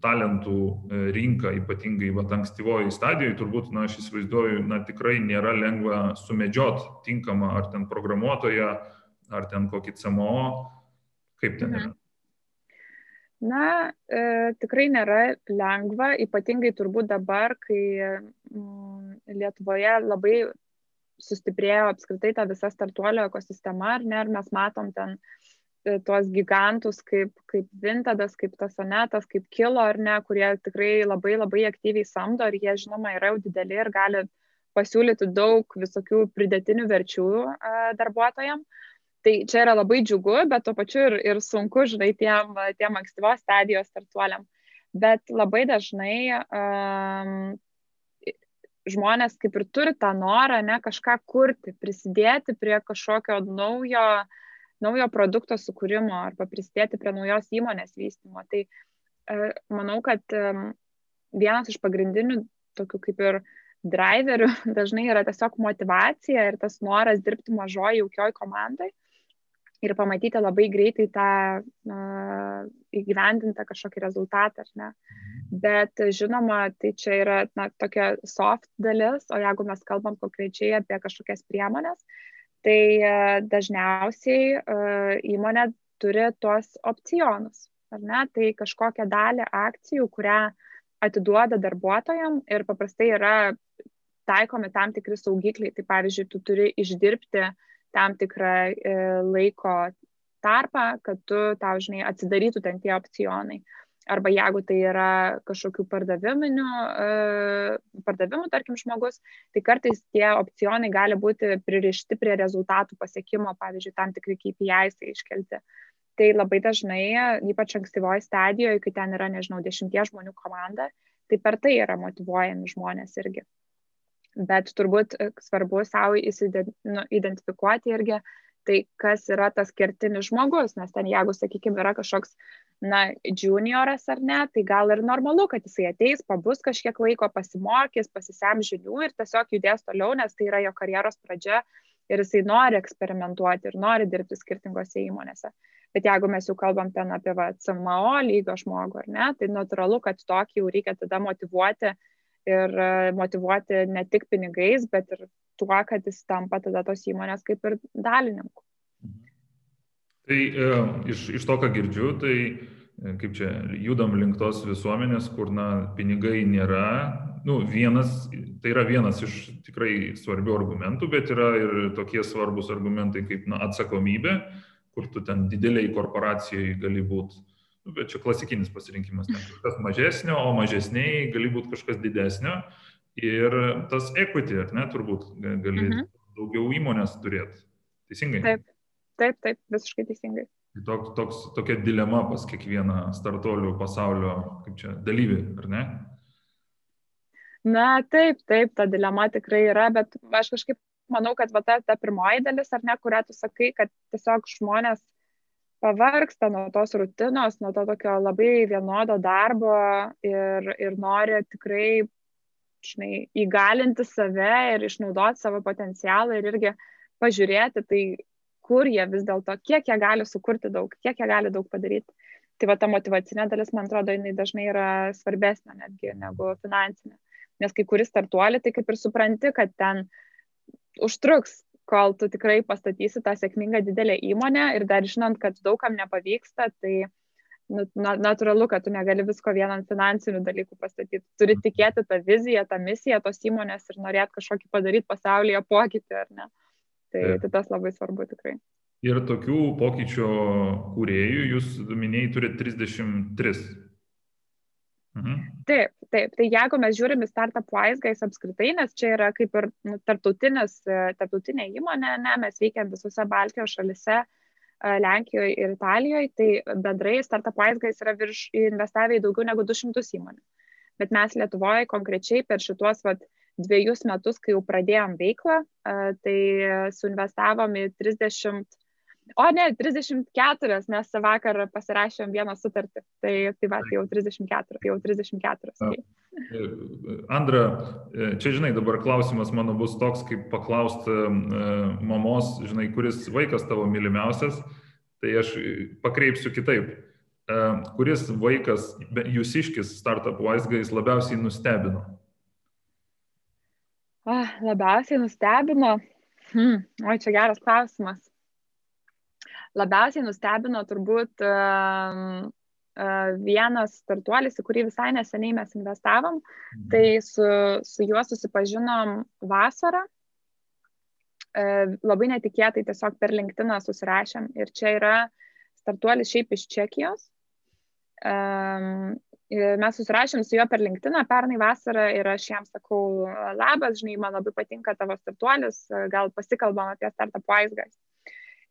talentų e, rinka, ypatingai va, ankstyvoji stadijoje, turbūt, na, aš įsivaizduoju, na, tikrai nėra lengva sumedžiot tinkamą ar ten programuotoją, ar ten kokį CMO, kaip ten yra. Na, e, tikrai nėra lengva, ypatingai turbūt dabar, kai mm, Lietuvoje labai sustiprėjo apskritai ta visa startuolio ekosistema, ar ne, ir mes matom ten e, tuos gigantus kaip, kaip Vintadas, kaip Tasonetas, kaip Kilo, ar ne, kurie tikrai labai labai aktyviai samdo ir jie, žinoma, yra jau dideli ir gali pasiūlyti daug visokių pridėtinių verčių darbuotojams. Tai čia yra labai džiugu, bet tuo pačiu ir, ir sunku, žinai, tiem, tiem ankstyvos stadijos startuoliam. Bet labai dažnai um, žmonės kaip ir turi tą norą, ne, kažką kurti, prisidėti prie kažkokio naujo, naujo produkto sukūrimo arba prisidėti prie naujos įmonės vystimo. Tai uh, manau, kad vienas iš pagrindinių tokių kaip ir driverių dažnai yra tiesiog motivacija ir tas noras dirbti mažoji jaukioj komandai ir pamatyti labai greitai tą uh, įgyvendintą kažkokį rezultatą, ar ne. Mhm. Bet žinoma, tai čia yra na, tokia soft dalis, o jeigu mes kalbam konkrečiai apie kažkokias priemonės, tai uh, dažniausiai uh, įmonė turi tuos opcionus, ar ne, tai kažkokią dalį akcijų, kurią atiduoda darbuotojam ir paprastai yra taikomi tam tikri saugikliai. Tai pavyzdžiui, tu turi išdirbti uh, tam tikrą e, laiko tarpą, kad tu, tau, žinai, atsidarytų ten tie opcionai. Arba jeigu tai yra kažkokių pardaviminių, e, pardavimų, tarkim, žmogus, tai kartais tie opcionai gali būti pririšti prie rezultatų pasiekimo, pavyzdžiui, tam tikri KPIs tai iškelti. Tai labai dažnai, ypač ankstyvoje stadijoje, kai ten yra, nežinau, dešimties žmonių komanda, tai per tai yra motivuojami žmonės irgi bet turbūt e, svarbu savo nu, identifikuoti irgi tai, kas yra tas kertinis žmogus, nes ten jeigu, sakykime, yra kažkoks, na, junioras ar ne, tai gal ir normalu, kad jisai ateis, pabus kažkiek laiko, pasimokys, pasisem žinių ir tiesiog judės toliau, nes tai yra jo karjeros pradžia ir jisai nori eksperimentuoti ir nori dirbti skirtingose įmonėse. Bet jeigu mes jau kalbam ten apie va, CMO lygio žmogų, ar ne, tai natūralu, kad tokį jau reikia tada motivuoti ir e, motivuoti ne tik pinigais, bet ir tuo, kad jis tampa tada tos įmonės kaip ir dalininku. Tai e, iš, iš to, ką girdžiu, tai e, kaip čia judam link tos visuomenės, kur na, pinigai nėra, nu, vienas, tai yra vienas iš tikrai svarbių argumentų, bet yra ir tokie svarbus argumentai kaip na, atsakomybė, kur tu ten dideliai korporacijai gali būti Nu, bet čia klasikinis pasirinkimas, ten kažkas mažesnio, o mažesniai gali būti kažkas didesnio. Ir tas equity, ar ne, turbūt gali mhm. daugiau įmonės turėti. Teisingai? Taip, taip, taip, visiškai teisingai. Tai toks, toks, tokia dilema pas kiekvieną startuolių pasaulio, čia, dalyvį, ar ne? Na, taip, taip, ta dilema tikrai yra, bet aš kažkaip manau, kad va, ta, ta pirmoji dalis, ar ne, kurią tu sakai, kad tiesiog žmonės pavargsta nuo tos rutinos, nuo to tokio labai vienodo darbo ir, ir nori tikrai, žinai, įgalinti save ir išnaudoti savo potencialą ir irgi pažiūrėti, tai kur jie vis dėlto, kiek jie gali sukurti daug, kiek jie gali daug padaryti. Tai va ta motivacinė dalis, man atrodo, jinai dažnai yra svarbesnė netgi negu finansinė. Nes kai kuris startuolį, tai kaip ir supranti, kad ten užtruks kol tu tikrai pastatysi tą sėkmingą didelę įmonę ir dar žinant, kad daugam nepavyksta, tai nu, na, natūralu, kad tu negali visko vien ant finansinių dalykų pastatyti. Turi tikėti tą viziją, tą misiją tos įmonės ir norėti kažkokį padaryti pasaulyje pokytį, ar ne. Tai, tai tas labai svarbu tikrai. Ir tokių pokyčio kūrėjų, jūs minėjai, turite 33 Mhm. Taip, taip. Tai jeigu mes žiūrim į Startup Wise Guys apskritai, nes čia yra kaip ir nu, tarptautinė įmonė, ne, mes veikiam visose Baltijos šalise, Lenkijoje ir Italijoje, tai bendrai Startup Wise Guys yra virš investavę į daugiau negu 200 įmonių. Bet mes Lietuvoje konkrečiai per šituos vat, dviejus metus, kai jau pradėjom veiklą, tai suinvestavom į 30 O ne, 34, nes vakar pasirašėm vieną sutartį. Tai, tai va, jau 34, jau 34. Tai. Andra, čia žinai, dabar klausimas mano bus toks, kaip paklausti mamos, žinai, kuris vaikas tavo mylimiausias, tai aš pakreipsiu kitaip. Kuris vaikas, jūsiškis startup Wiseguys labiausiai nustebino? Ah, labiausiai nustebino. Hmm, oi, čia geras klausimas labiausiai nustebino turbūt uh, uh, vienas startuolis, į kurį visai neseniai mes investavom. Mhm. Tai su, su juo susipažinom vasarą. Uh, labai netikėtai tiesiog per LinkedIn susirašėm. Ir čia yra startuolis šiaip iš Čekijos. Um, mes susirašėm su juo per LinkedIn pernai vasarą ir aš jam sakau, labas, žinai, man labai patinka tavo startuolis, gal pasikalbam apie Startup Wise Guys.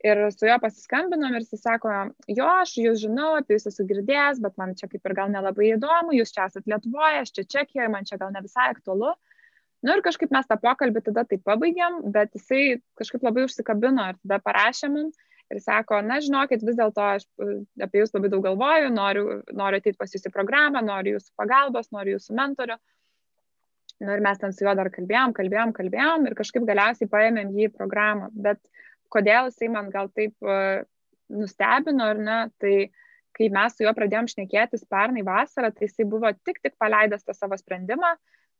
Ir su juo pasiskambinom ir jis sako, jo, aš jūs žinau, apie jūs esu girdėjęs, bet man čia kaip ir gal nelabai įdomu, jūs čia esate Lietuvoje, aš čia Čekijoje, man čia gal ne visai aktualu. Na nu, ir kažkaip mes tą pokalbį tada taip pabaigėm, bet jisai kažkaip labai užsikabino ir tada parašė mums ir sako, na žinokit, vis dėlto aš e, apie jūs labai daug galvoju, noriu, noriu ateiti pas jūs į programą, noriu jūsų pagalbos, noriu jūsų mentorių. Nu, ir mes ten su juo dar kalbėjom, kalbėjom, kalbėjom ir kažkaip galiausiai paėmėm jį į programą. Bet kodėl jisai man gal taip uh, nustebino ar ne, tai kai mes su juo pradėjom šnekėtis pernai vasarą, tai jisai buvo tik tik paleidęs tą savo sprendimą,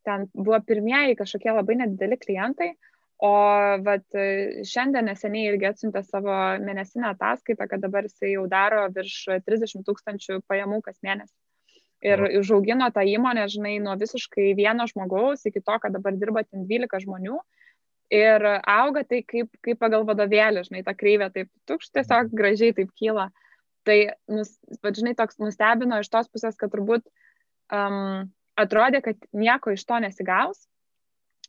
ten buvo pirmieji kažkokie labai nedideli klientai, o vat, šiandien neseniai irgi atsiuntė savo mėnesinę ataskaitą, kad dabar jisai jau daro virš 30 tūkstančių pajamų kas mėnesį. Ir užaugino tą įmonę, žinai, nuo visiškai vieno žmogaus iki to, kad dabar dirba ten 12 žmonių ir auga tai kaip, kaip pagal vadovėlį, žinai, ta kreivė taip tukš tiesiog gražiai taip kyla. Tai, nus, žinai, toks nustebino iš tos pusės, kad turbūt um, atrodė, kad nieko iš to nesigaus,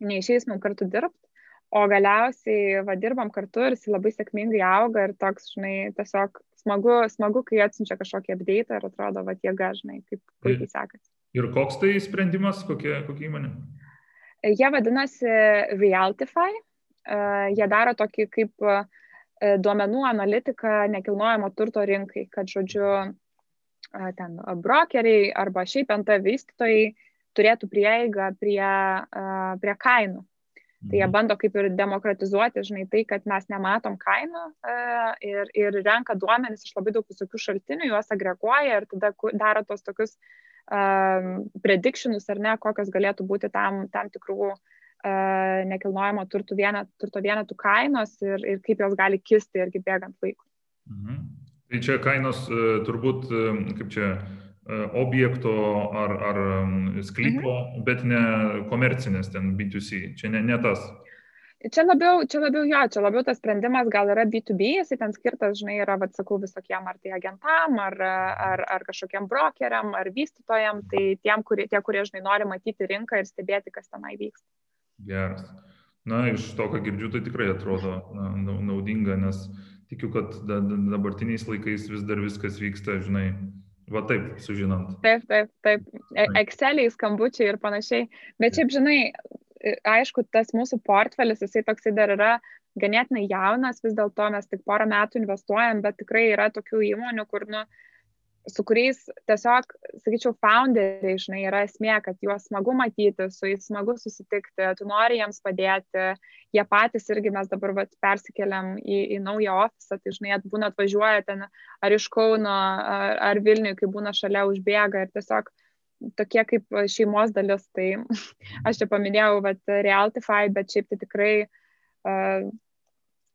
neišeis mums kartu dirbti, o galiausiai va, dirbam kartu ir jis labai sėkmingai auga ir toks, žinai, tiesiog smagu, smagu kai atsiunčia kažkokį update ir atrodo, va, jėga, žinai, kaip puikiai sekasi. Ir koks tai sprendimas, kokia, kokia įmonė? Jie vadinasi Realtify. E, jie daro tokį kaip e, duomenų analitiką nekilnojamo turto rinkai, kad, žodžiu, e, ten brokeriai arba šiaip NT vystytojai turėtų prieigą prie, prie kainų. Tai jie mhm. bando kaip ir demokratizuoti, žinai, tai, kad mes nematom kainų ir, ir renka duomenis iš labai daug visokių šaltinių, juos agreguoja ir tada daro tos tokius uh, predictionus ar ne, kokios galėtų būti tam, tam tikrų nekilnojamo turto, vienet, turto vienetų kainos ir, ir kaip jos gali kisti irgi bėgant laikui. Mhm. Tai čia kainos turbūt, kaip čia, objekto ar, ar sklypo, mhm. bet ne komercinės ten B2C, čia ne, ne tas. Čia labiau, čia labiau jo, čia labiau tas sprendimas gal yra B2B, jisai ten skirtas, žinai, yra, vad sakau, visokiem ar tai agentam, ar, ar, ar kažkokiem brokeriam, ar vystytojam, tai tiem, kurie, tie, kurie, žinai, nori matyti rinką ir stebėti, kas tenai vyksta. Geras. Na, iš to, ką girdžiu, tai tikrai atrodo na, naudinga, nes tikiu, kad da, dabartiniais laikais vis dar viskas vyksta, žinai, Va taip, sužinant. Taip, taip, taip. E, Exceliai, skambučiai ir panašiai. Bet šiaip, žinai, aišku, tas mūsų portfelis, jisai toksai dar yra ganėtinai jaunas, vis dėlto mes tik porą metų investuojam, bet tikrai yra tokių įmonių, kur, nu, su kuriais tiesiog, sakyčiau, founderiai, žinai, yra esmė, kad juos smagu matyti, su jais smagu susitikti, tu nori jiems padėti, jie patys irgi mes dabar vat, persikeliam į, į naują ofisą, tai žinai, būna atvažiuoja ten ar iš Kauno, ar, ar Vilniui, kai būna šalia užbėga ir tiesiog tokie kaip šeimos dalis. Tai aš čia paminėjau vat, Realtify, bet šiaip tai tikrai uh,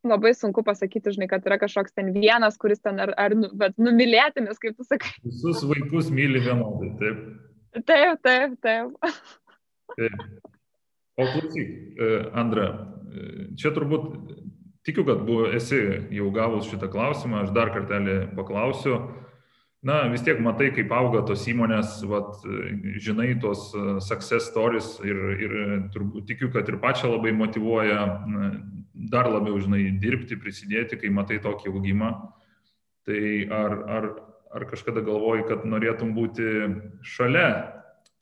labai sunku pasakyti, žinai, kad yra kažkoks ten vienas, kuris ten ar, ar nu, bet numylėtinis, kaip tu sakai. Visus vaikus myli vienodai, taip. Taip, taip, taip. taip. O klausyk, e, Andra, e, čia turbūt tikiu, kad buvo, esi jau gavus šitą klausimą, aš dar kartelį paklausiu na, vis tiek matai, kaip auga tos įmonės, vat, žinai tos e, success stories ir, ir turbūt tikiu, kad ir pačią labai motivuoja dar labiau, žinai, dirbti, prisidėti, kai matai tokį augimą. Tai ar, ar, ar kažkada galvoji, kad norėtum būti šalia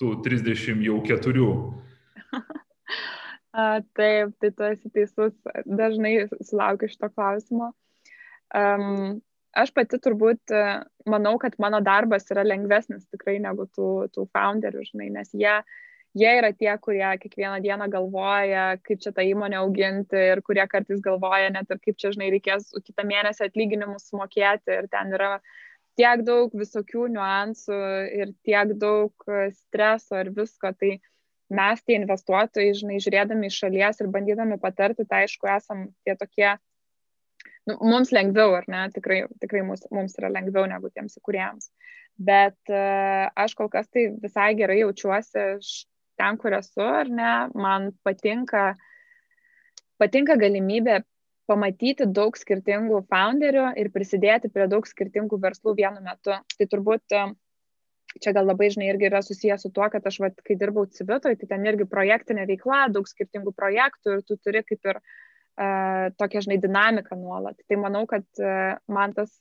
tų 30 jau keturių? Taip, tai tu esi teisus, dažnai sulaukiu šito klausimo. Um, aš pati turbūt manau, kad mano darbas yra lengvesnis tikrai negu tų, tų founderių, žinai, nes jie, jie yra tie, kurie kiekvieną dieną galvoja, kaip čia tą įmonę auginti ir kurie kartais galvoja net ir kaip čia, žinai, reikės kitą mėnesį atlyginimus sumokėti ir ten yra tiek daug visokių niuansų ir tiek daug streso ir visko. Tai mes, tie investuotojai, žinai, žiūrėdami iš šalies ir bandydami patarti, tai aišku, esam tie tokie nu, mums lengviau, ar ne, tikrai, tikrai mums, mums yra lengviau negu tiems įkūrėjams. Bet uh, aš kol kas tai visai gerai jaučiuosi ten, kur esu, ar ne, man patinka, patinka galimybė pamatyti daug skirtingų founderių ir prisidėti prie daug skirtingų verslų vienu metu. Tai turbūt uh, čia gal labai žinai irgi yra susijęs su tuo, kad aš, vat, kai dirbau civitoje, tai ten irgi projektinė veikla, daug skirtingų projektų ir tu turi kaip ir uh, tokią, žinai, dinamiką nuolat. Tai manau, kad man tas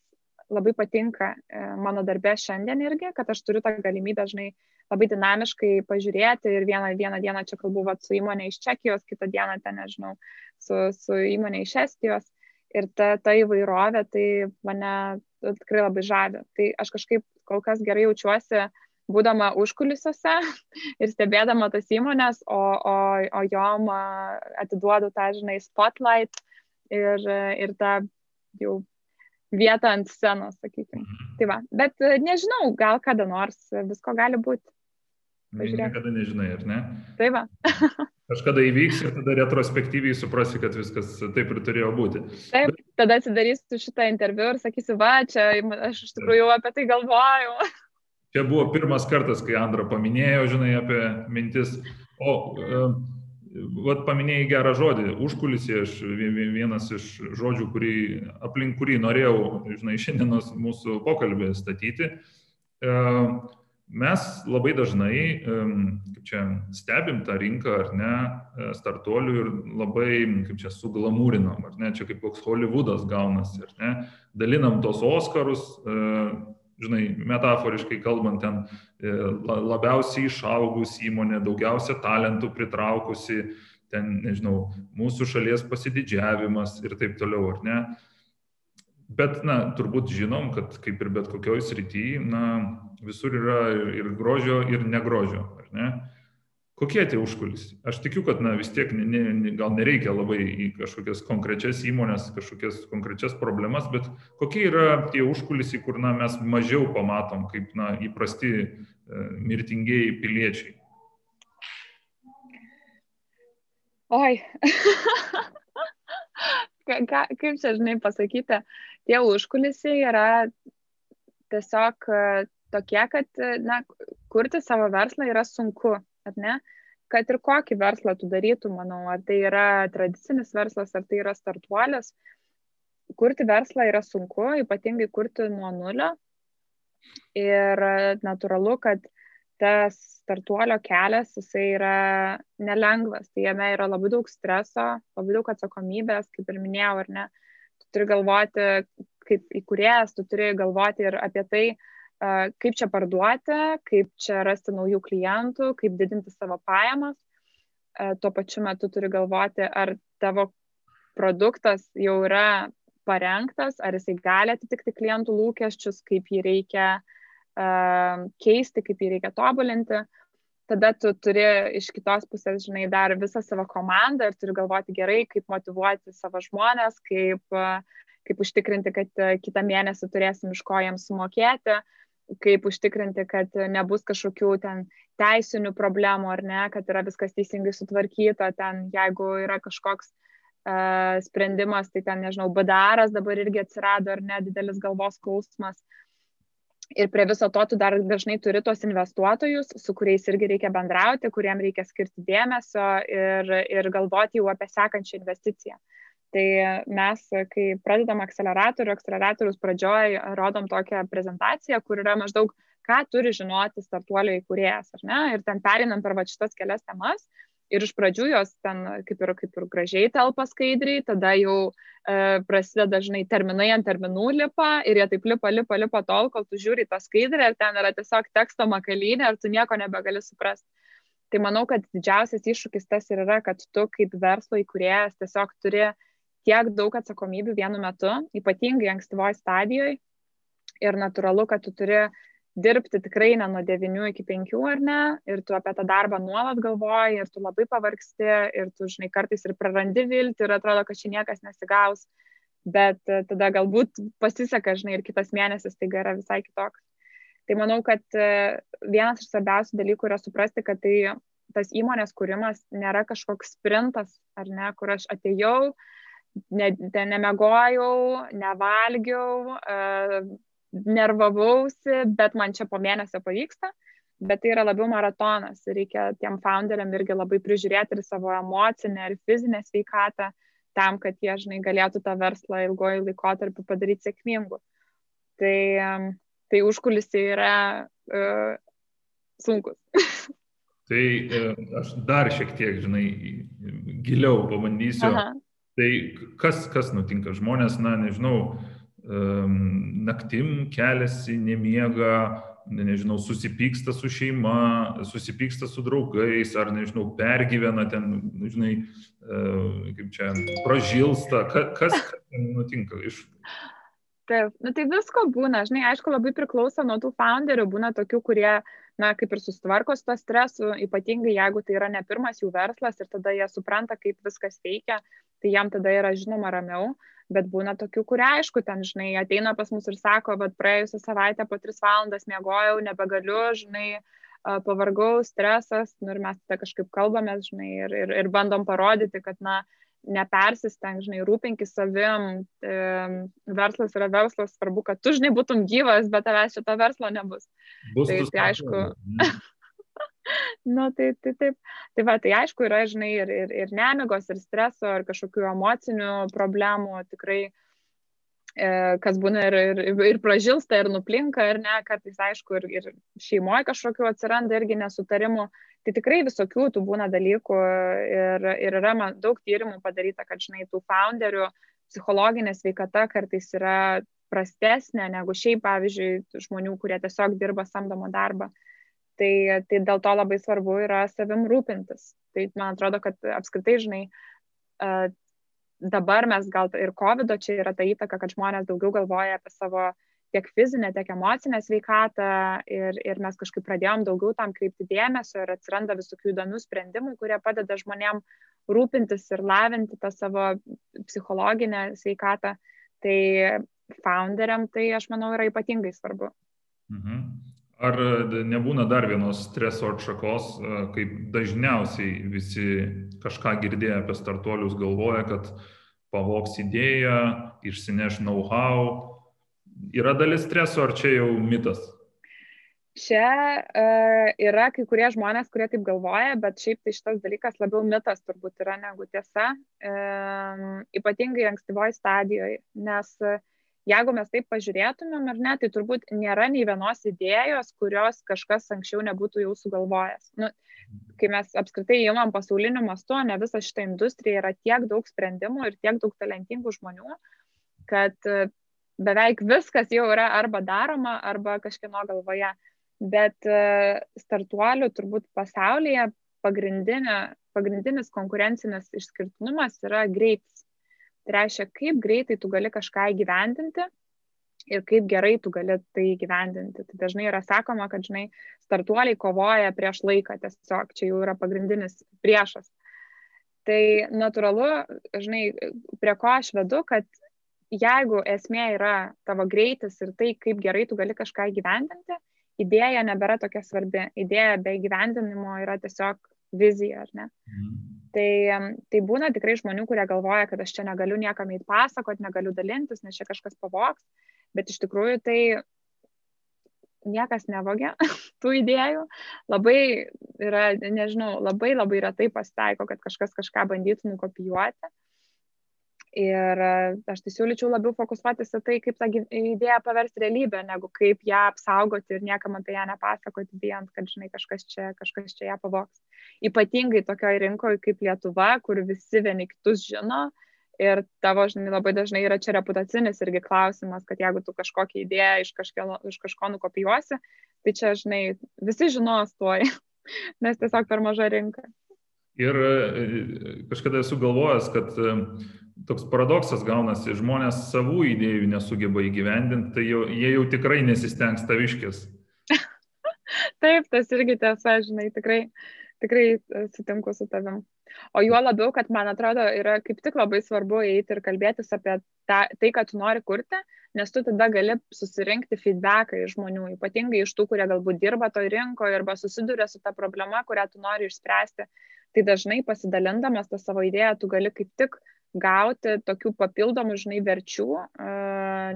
labai patinka mano darbė šiandien irgi, kad aš turiu tą galimybę, žinai, labai dinamiškai pažiūrėti ir vieną, vieną dieną čia kalbu vat, su įmonė iš Čekijos, kitą dieną ten, nežinau, su, su įmonė iš Estijos. Ir ta, ta įvairovė, tai mane tikrai labai žavi. Tai aš kažkaip kol kas gerai jaučiuosi uh, būdama užkulisiuose ir stebėdama tas įmonės, o, o, o jom atiduodu tą, žinai, spotlight ir, ir tą jau vietą ant scenos, sakykime. Mhm. Tai va, bet nežinau, gal kada nors visko gali būti. Pažiūrėk. Niekada nežinai, ar ne? Tai va. Kažkada įvyks ir tada retrospektyviai suprasi, kad viskas taip ir turėjo būti. Taip, tada atsidarysiu šitą interviu ir sakysiu, va, čia aš iš tikrųjų apie tai galvojau. Čia buvo pirmas kartas, kai Andra paminėjo, žinai, apie mintis. O, vat paminėjai gerą žodį, užkulisė, aš vienas iš žodžių, kurį, aplink kurį norėjau, žinai, šiandienos mūsų pokalbį statyti. Mes labai dažnai, kaip čia, stebim tą rinką, ar ne, startuolių ir labai, kaip čia, suglamūrinam, ar ne, čia kaip koks Hollywoodas gaunasi, ar ne, dalinam tos Oskarus, žinai, metaforiškai kalbant, ten e, labiausiai išaugus įmonė, daugiausia talentų pritraukusi, ten, nežinau, mūsų šalies pasididžiavimas ir taip toliau, ar ne? Bet, na, turbūt žinom, kad kaip ir bet kokioj srityje, na, visur yra ir, grožio, ir negrožio, ar ne? Kokie tie užkulisiai? Aš tikiu, kad na, vis tiek ne, ne, gal nereikia labai į kažkokias konkrečias įmonės, kažkokias konkrečias problemas, bet kokie yra tie užkulisiai, kur na, mes mažiau pamatom kaip na, įprasti e, mirtingieji piliečiai? Oi. Ka, kaip čia, žinai, pasakyti, tie užkulisiai yra tiesiog e, tokie, kad na, kurti savo verslą yra sunku ar ne? Kad ir kokį verslą tu darytum, manau, ar tai yra tradicinis verslas, ar tai yra startuolis, kurti verslą yra sunku, ypatingai kurti nuo nulio. Ir natūralu, kad tas startuolio kelias, jisai yra nelengvas, tai jame yra labai daug streso, labai daug atsakomybės, kaip ir minėjau, ar ne. Tu turi galvoti, kaip įkūrėjas, tu turi galvoti ir apie tai, kaip čia parduoti, kaip čia rasti naujų klientų, kaip didinti savo pajamas. Tuo pačiu metu turi galvoti, ar tavo produktas jau yra parengtas, ar jisai gali atitikti klientų lūkesčius, kaip jį reikia uh, keisti, kaip jį reikia tobulinti. Tada tu turi iš kitos pusės, žinai, dar visą savo komandą ir turi galvoti gerai, kaip motivuoti savo žmonės, kaip, uh, kaip užtikrinti, kad kitą mėnesį turėsim iš ko jiems sumokėti. Uh, kaip užtikrinti, kad nebus kažkokių ten teisinių problemų ar ne, kad yra viskas teisingai sutvarkyta, ten jeigu yra kažkoks uh, sprendimas, tai ten, nežinau, badaras dabar irgi atsirado ar ne, didelis galvos skausmas. Ir prie viso to tu dar dažnai turi tos investuotojus, su kuriais irgi reikia bendrauti, kuriem reikia skirti dėmesio ir, ir galvoti jau apie sekančią investiciją. Tai mes, kai pradedam akceleratorių, akceleratorius pradžioj rodom tokią prezentaciją, kur yra maždaug, ką turi žinoti startuolio įkūrėjas, ar ne? Ir ten perinam per va šitas kelias temas. Ir iš pradžių jos ten kaip ir, kaip ir gražiai telpa skaidriai, tada jau e, prasideda dažnai terminai ant terminų lipa ir jie taip lipa, lipa, lipa tol, kol tu žiūri tą skaidrę ir ten yra tiesiog teksto makalynė ir tu nieko nebegali suprasti. Tai manau, kad didžiausias iššūkis tas ir yra, kad tu kaip verslo įkūrėjas tiesiog turi tiek daug atsakomybių vienu metu, ypatingai ankstyvoje stadijoje. Ir natūralu, kad tu turi dirbti tikrai ne nuo 9 iki 5 ar ne, ir tu apie tą darbą nuolat galvoji, ir tu labai pavargsti, ir tu, žinai, kartais ir prarandi viltį, ir atrodo, kad čia niekas nesigaus, bet e, tada galbūt pasiseka, žinai, ir kitas mėnesis tai yra visai kitoks. Tai manau, kad e, vienas iš svarbiausių dalykų yra suprasti, kad tai tas įmonės kūrimas nėra kažkoks sprintas, ar ne, kur aš atėjau, ne, nemegojau, nevalgiau, uh, nervavausi, bet man čia po mėnesio pavyksta, bet tai yra labiau maratonas ir reikia tiem founderiam irgi labai prižiūrėti ir savo emocinę ir fizinę sveikatą tam, kad jie, žinai, galėtų tą verslą ilgojų laikotarpį padaryti sėkmingu. Tai, tai užkulisiai yra uh, sunkus. tai uh, aš dar šiek tiek, žinai, giliau pabandysiu. Aha. Tai kas, kas nutinka? Žmonės, na, nežinau, naktim keliasi, nemiega, nežinau, susipyksta su šeima, susipyksta su draugais, ar, nežinau, pergyvena ten, žinai, e, kaip čia, pražilsta, kas, kas nutinka iš. Taip, nu tai visko būna, žinai, aišku, labai priklauso nuo tų founderių, būna tokių, kurie, na, kaip ir susitvarko su to stresu, ypatingai jeigu tai yra ne pirmas jų verslas ir tada jie supranta, kaip viskas veikia, tai jam tada yra žinoma ramiau bet būna tokių, kurie aišku, ten, žinai, ateina pas mus ir sako, bet praėjusią savaitę po tris valandas miegojau, nebegaliu, žinai, pavargau, stresas, nu ir mes tada kažkaip kalbame, žinai, ir, ir, ir bandom parodyti, kad, na, nepersisteng, žinai, rūpinkis savim, e, verslas yra verslas, svarbu, kad tu, žinai, būtum gyvas, bet tavęs šito verslo nebus. Bus tai, tai aišku, nu, tai, tai taip. Tai va, tai aišku, yra, žinai, ir, ir, ir nemigos, ir streso, ir kažkokių emocinių problemų, tikrai, e, kas būna ir, ir, ir pražilsta, ir nuplinka, ir ne, kartais, aišku, ir, ir šeimoje kažkokių atsiranda irgi nesutarimų. Tai tikrai visokių tų būna dalykų ir, ir yra daug tyrimų padaryta, kad, žinai, tų founderių psichologinė sveikata kartais yra prastesnė negu šiaip, pavyzdžiui, žmonių, kurie tiesiog dirba samdomą darbą. Uh, Tai, tai dėl to labai svarbu yra savim rūpintis. Tai man atrodo, kad apskritai, žinai, dabar mes gal ir COVID čia yra ta įtaka, kad žmonės daugiau galvoja apie savo tiek fizinę, tiek emocinę sveikatą ir, ir mes kažkaip pradėjom daugiau tam kreipti dėmesio ir atsiranda visokių įdomių sprendimų, kurie padeda žmonėm rūpintis ir lavinti tą savo psichologinę sveikatą. Tai founderiam tai, aš manau, yra ypatingai svarbu. Mhm. Ar e, nebūna dar vienos streso atšakos, e, kaip dažniausiai visi kažką girdėję apie startuolius galvoja, kad pavoks idėją, išsineš know-how. Yra dalis streso, ar čia jau mitas? Čia uh, yra kai kurie žmonės, kurie taip galvoja, bet šiaip tai šitas dalykas labiau mitas turbūt yra negu tiesa, um, ypatingai ankstyvoje stadijoje, nes uh, jeigu mes taip pažiūrėtumėm ar ne, tai turbūt nėra nei vienos idėjos, kurios kažkas anksčiau nebūtų jau sugalvojęs. Nu, kai mes apskritai įmam pasauliniu mastu, ne visa šita industrija yra tiek daug sprendimų ir tiek daug talentingų žmonių, kad e, beveik viskas jau yra arba daroma, arba kažkieno galvoje. Bet e, startuolių turbūt pasaulyje pagrindinis konkurencinis išskirtinumas yra greitis. Tai reiškia, kaip greitai tu gali kažką įgyvendinti ir kaip gerai tu gali tai įgyvendinti. Tai dažnai yra sakoma, kad, žinai, startuoliai kovoja prieš laiką, tiesiog čia jau yra pagrindinis priešas. Tai natūralu, žinai, prie ko aš vedu, kad jeigu esmė yra tavo greitis ir tai, kaip gerai tu gali kažką įgyvendinti, idėja nebėra tokia svarbi. Idėja be įgyvendinimo yra tiesiog vizija, ar ne? Mhm. Tai, tai būna tikrai žmonių, kurie galvoja, kad aš čia negaliu niekam įt pasakot, negaliu dalintis, nes čia kažkas pavoks, bet iš tikrųjų tai niekas nevogia tų idėjų. Labai yra, nežinau, labai labai retai pasitaiko, kad kažkas kažką bandytų nukopijuoti. Ir e, aš tai siūlyčiau labiau fokusuotis į tai, kaip tą idėją paversti realybę, negu kaip ją apsaugoti ir niekam apie ją nepasakoti, bijant, kad, žinai, kažkas čia, kažkas čia ją pavoks. Ypatingai tokioje rinkoje kaip Lietuva, kur visi vieni kitus žino ir tavo, žinai, labai dažnai yra čia reputacinis irgi klausimas, kad jeigu tu kažkokią idėją iš, kažkio, iš kažko nukopijuosi, tai čia, žinai, visi žinos tuoj, nes tiesiog per maža rinka. Ir e, kažkada esu galvojęs, kad toks paradoksas gaunasi, žmonės savų idėjų nesugeba įgyvendinti, tai jau, jie jau tikrai nesistengs taviškis. Taip, tas irgi tiesa, žinai, tikrai, tikrai e, sutinku su tavim. O juo labiau, kad man atrodo, yra kaip tik labai svarbu eiti ir kalbėtis apie ta, tai, ką tu nori kurti, nes tu tada gali susirinkti feedbacką iš žmonių, ypatingai iš tų, kurie galbūt dirba toj rinkoje arba susiduria su ta problema, kurią tu nori išspręsti. Tai dažnai pasidalindamas tą savo idėją, tu gali kaip tik gauti tokių papildomų, žinai, verčių,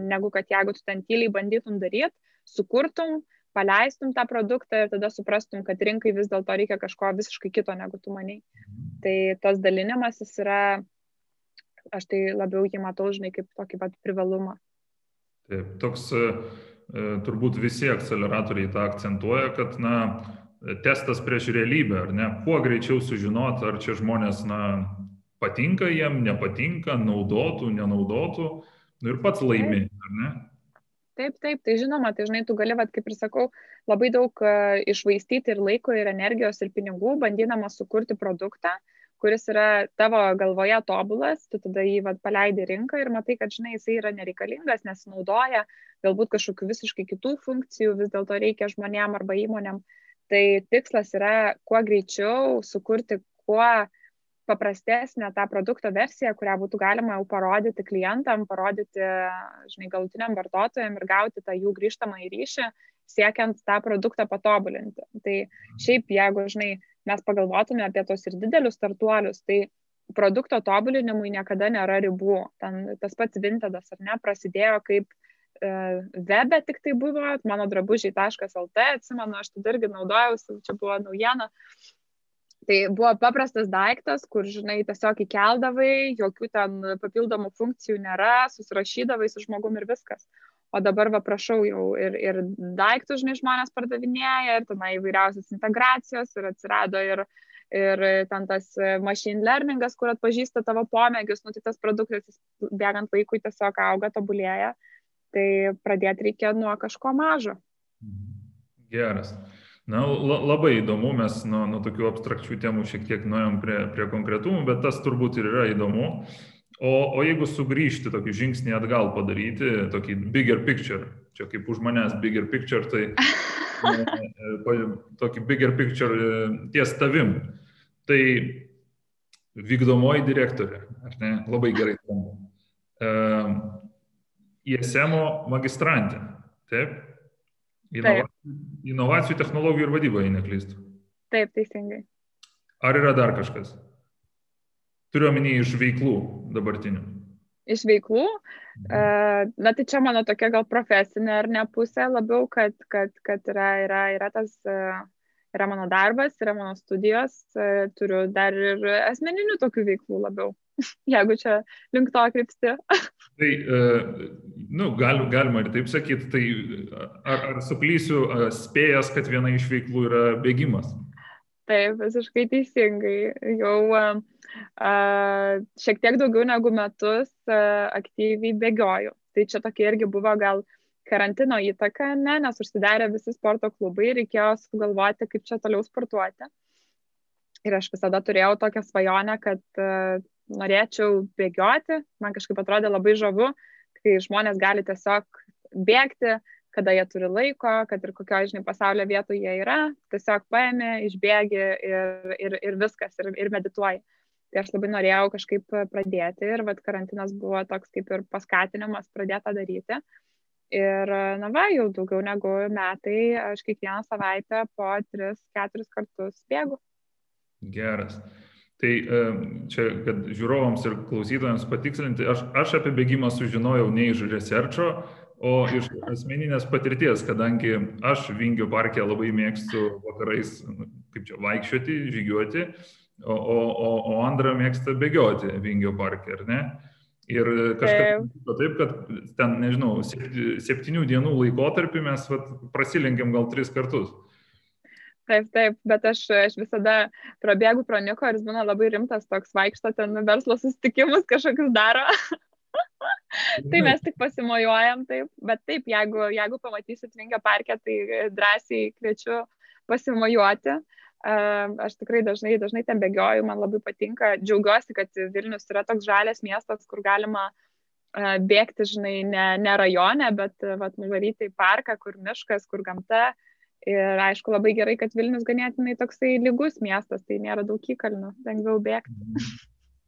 negu kad jeigu tu ten tyliai bandytum daryti, sukurtum, paleistum tą produktą ir tada suprastum, kad rinkai vis dėlto reikia kažko visiškai kito, negu tu maniai. Tai tas dalinimasis yra, aš tai labiau jį matau, žinai, kaip tokį pat privalumą. Taip, toks turbūt visi akceleratoriai tą akcentuoja, kad, na, testas prieš realybę, ar ne, kuo greičiau sužinot, ar čia žmonės, na, patinka jiem, nepatinka, naudotų, nenaudotų nu, ir pats laimi, ar ne? Taip, taip, tai žinoma, tai žinai, tu gali, vat, kaip ir sakau, labai daug uh, išvaistyti ir laiko, ir energijos, ir pinigų, bandydama sukurti produktą, kuris yra tavo galvoje tobulas, tu tada jį vat, paleidi rinką ir matai, kad, žinai, jisai yra nereikalingas, nesinaudoja, galbūt kažkokių visiškai kitų funkcijų vis dėlto reikia žmonėm arba įmonėm. Tai tikslas yra kuo greičiau sukurti kuo uh, paprastesnę tą produkto versiją, kurią būtų galima jau parodyti klientam, parodyti, žinai, galutiniam vartotojam ir gauti tą jų grįžtamą į ryšį, siekiant tą produktą patobulinti. Tai šiaip, jeigu, žinai, mes pagalvotume apie tos ir didelius startuolius, tai produkto tobulinimui niekada nėra ribų. Ten tas pats Vintedas, ar ne, prasidėjo kaip e, webe tik tai buvo, mano drabužiai.lt, atsimenu, aš tada irgi naudojausi, čia buvo naujiena. Tai buvo paprastas daiktas, kur, žinai, tiesiog įkeldavai, jokių ten papildomų funkcijų nėra, susirašydavai su žmogum ir viskas. O dabar, va, prašau, jau ir, ir daiktus, žinai, žmonės pardavinėja, ir tenai įvairiausias integracijos, ir atsirado ir, ir ten tas machine learningas, kur atpažįsta tavo pomėgius, nu, tai tas produktas bėgant laikui tiesiog auga, tobulėja. Tai pradėti reikia nuo kažko mažo. Geras. Na, labai įdomu, mes nuo, nuo tokių abstrakčių temų šiek tiek nuėjom prie, prie konkretumų, bet tas turbūt ir yra įdomu. O, o jeigu sugrįžti tokį žingsnį atgal padaryti, tokį bigger picture, čia kaip už manęs bigger picture, tai e, tokį bigger picture e, ties tavim, tai vykdomoji direktorė, ar ne, labai gerai skamba. ISM magistrantė, taip? Inova... Inovacijų, technologijų ir vadybo, jei neklystu. Taip, teisingai. Ar yra dar kažkas? Turiu omeny iš veiklų dabartinių. Iš veiklų? Mhm. Na, tai čia mano tokia gal profesinė ar ne pusė labiau, kad, kad, kad yra, yra, yra tas, yra mano darbas, yra mano studijos, turiu dar ir asmeninių tokių veiklų labiau, jeigu čia link to krypsti. Tai, e, nu, gal, galima ir taip sakyti, tai ar, ar suklysiu spėjęs, kad viena iš veiklų yra bėgimas? Taip, visiškai teisingai. Jau a, šiek tiek daugiau negu metus a, aktyviai bėgioju. Tai čia tokia irgi buvo gal karantino įtaka, ne, nes užsidarė visi sporto klubai, reikėjo sugalvoti, kaip čia toliau sportuoti. Ir aš visada turėjau tokią svajonę, kad norėčiau bėgioti, man kažkaip atrodė labai žavu, kai žmonės gali tiesiog bėgti, kada jie turi laiko, kad ir kokioje, žinai, pasaulio vietoje jie yra, tiesiog paėmė, išbėgi ir, ir, ir viskas, ir, ir medituoji. Tai aš labai norėjau kažkaip pradėti ir vat karantinas buvo toks kaip ir paskatinimas pradėti daryti. Ir, na va, jau daugiau negu metai aš kiekvieną savaitę po 3-4 kartus bėgu. Geras. Tai čia, kad žiūrovams ir klausytojams patikslinti, aš, aš apie bėgimą sužinojau ne iš researcho, o iš asmeninės patirties, kadangi aš Vingio parke labai mėgstu vakarais, nu, kaip čia, vaikščioti, žygiuoti, o, o, o, Andra mėgsta bėgioti Vingio parke, ar ne? Ir kažkaip taip. taip, kad ten, nežinau, septynių dienų laikotarpį mes vat, prasilenkiam gal tris kartus. Taip, taip, bet aš, aš visada prabėgu pro Niko ir jis būna labai rimtas toks vaikšto ten verslo susitikimus kažkokius daro. tai mes tik pasimojuojam, taip, bet taip, jeigu, jeigu pamatysit Vingio parke, tai drąsiai kviečiu pasimojuoti. Aš tikrai dažnai, dažnai ten bėgioju, man labai patinka. Džiaugiuosi, kad Vilnius yra toks žalės miestas, kur galima bėgti, žinai, ne, ne rajone, bet vat, nuvaryti į parką, kur miškas, kur gamta. Ir aišku, labai gerai, kad Vilnius ganėtinai toksai lygus miestas, tai nėra daug įkalnių, lengviau bėgti. Mhm.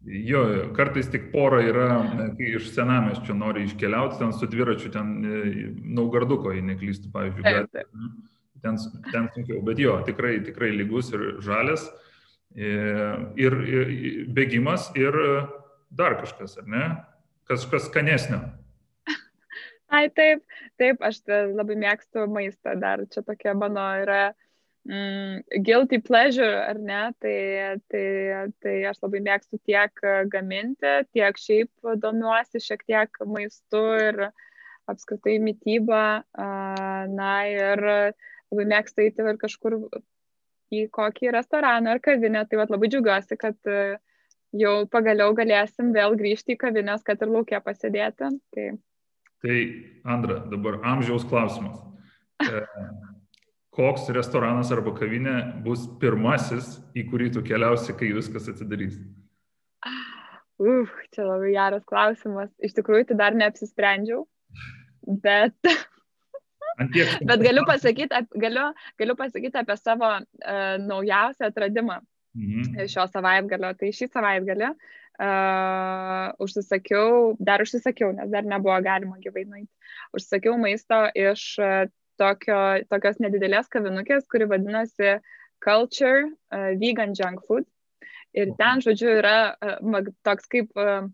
Jo, kartais tik pora yra, kai iš senameščio nori iškeliauti, ten su dviračiu, ten e, Naugarduko, jei neklystų, pavyzdžiui. Taip, taip. Ten, ten sunkiau, bet jo, tikrai, tikrai lygus ir žalės. E, ir, ir bėgimas ir dar kažkas, ar ne? Kažkas skanesnio. Ai, taip, taip, aš labai mėgstu maistą, dar čia tokia mano yra mm, guilty pleasure, ar ne, tai, tai, tai aš labai mėgstu tiek gaminti, tiek šiaip domiuosi šiek tiek maistu ir apskritai mytybą, na ir labai mėgstu eiti ir kažkur į kokį restoraną ar kavinę, tai vat, labai džiugiuosi, kad jau pagaliau galėsim vėl grįžti į kavinės, kad ir laukia pasėdėti. Tai, tai Andra, dabar amžiaus klausimas. E, koks restoranas arba kavinė bus pirmasis, į kurį tu keliausi, kai viskas atsidarys? Uf, čia labai geras klausimas. Iš tikrųjų, tai dar neapsisprendžiau, bet, bet galiu, pasakyti, galiu, galiu pasakyti apie savo uh, naujausią atradimą mhm. šio savaitgalio. Tai šį savaitgalį uh, užsisakiau, dar užsisakiau, nes dar nebuvo galima gyvai nueiti. Užsisakiau maisto iš uh, tokio, tokios nedidelės kavinukės, kuri vadinasi Culture uh, Vegan Junk Food. Ir ten, žodžiu, yra uh, toks kaip uh,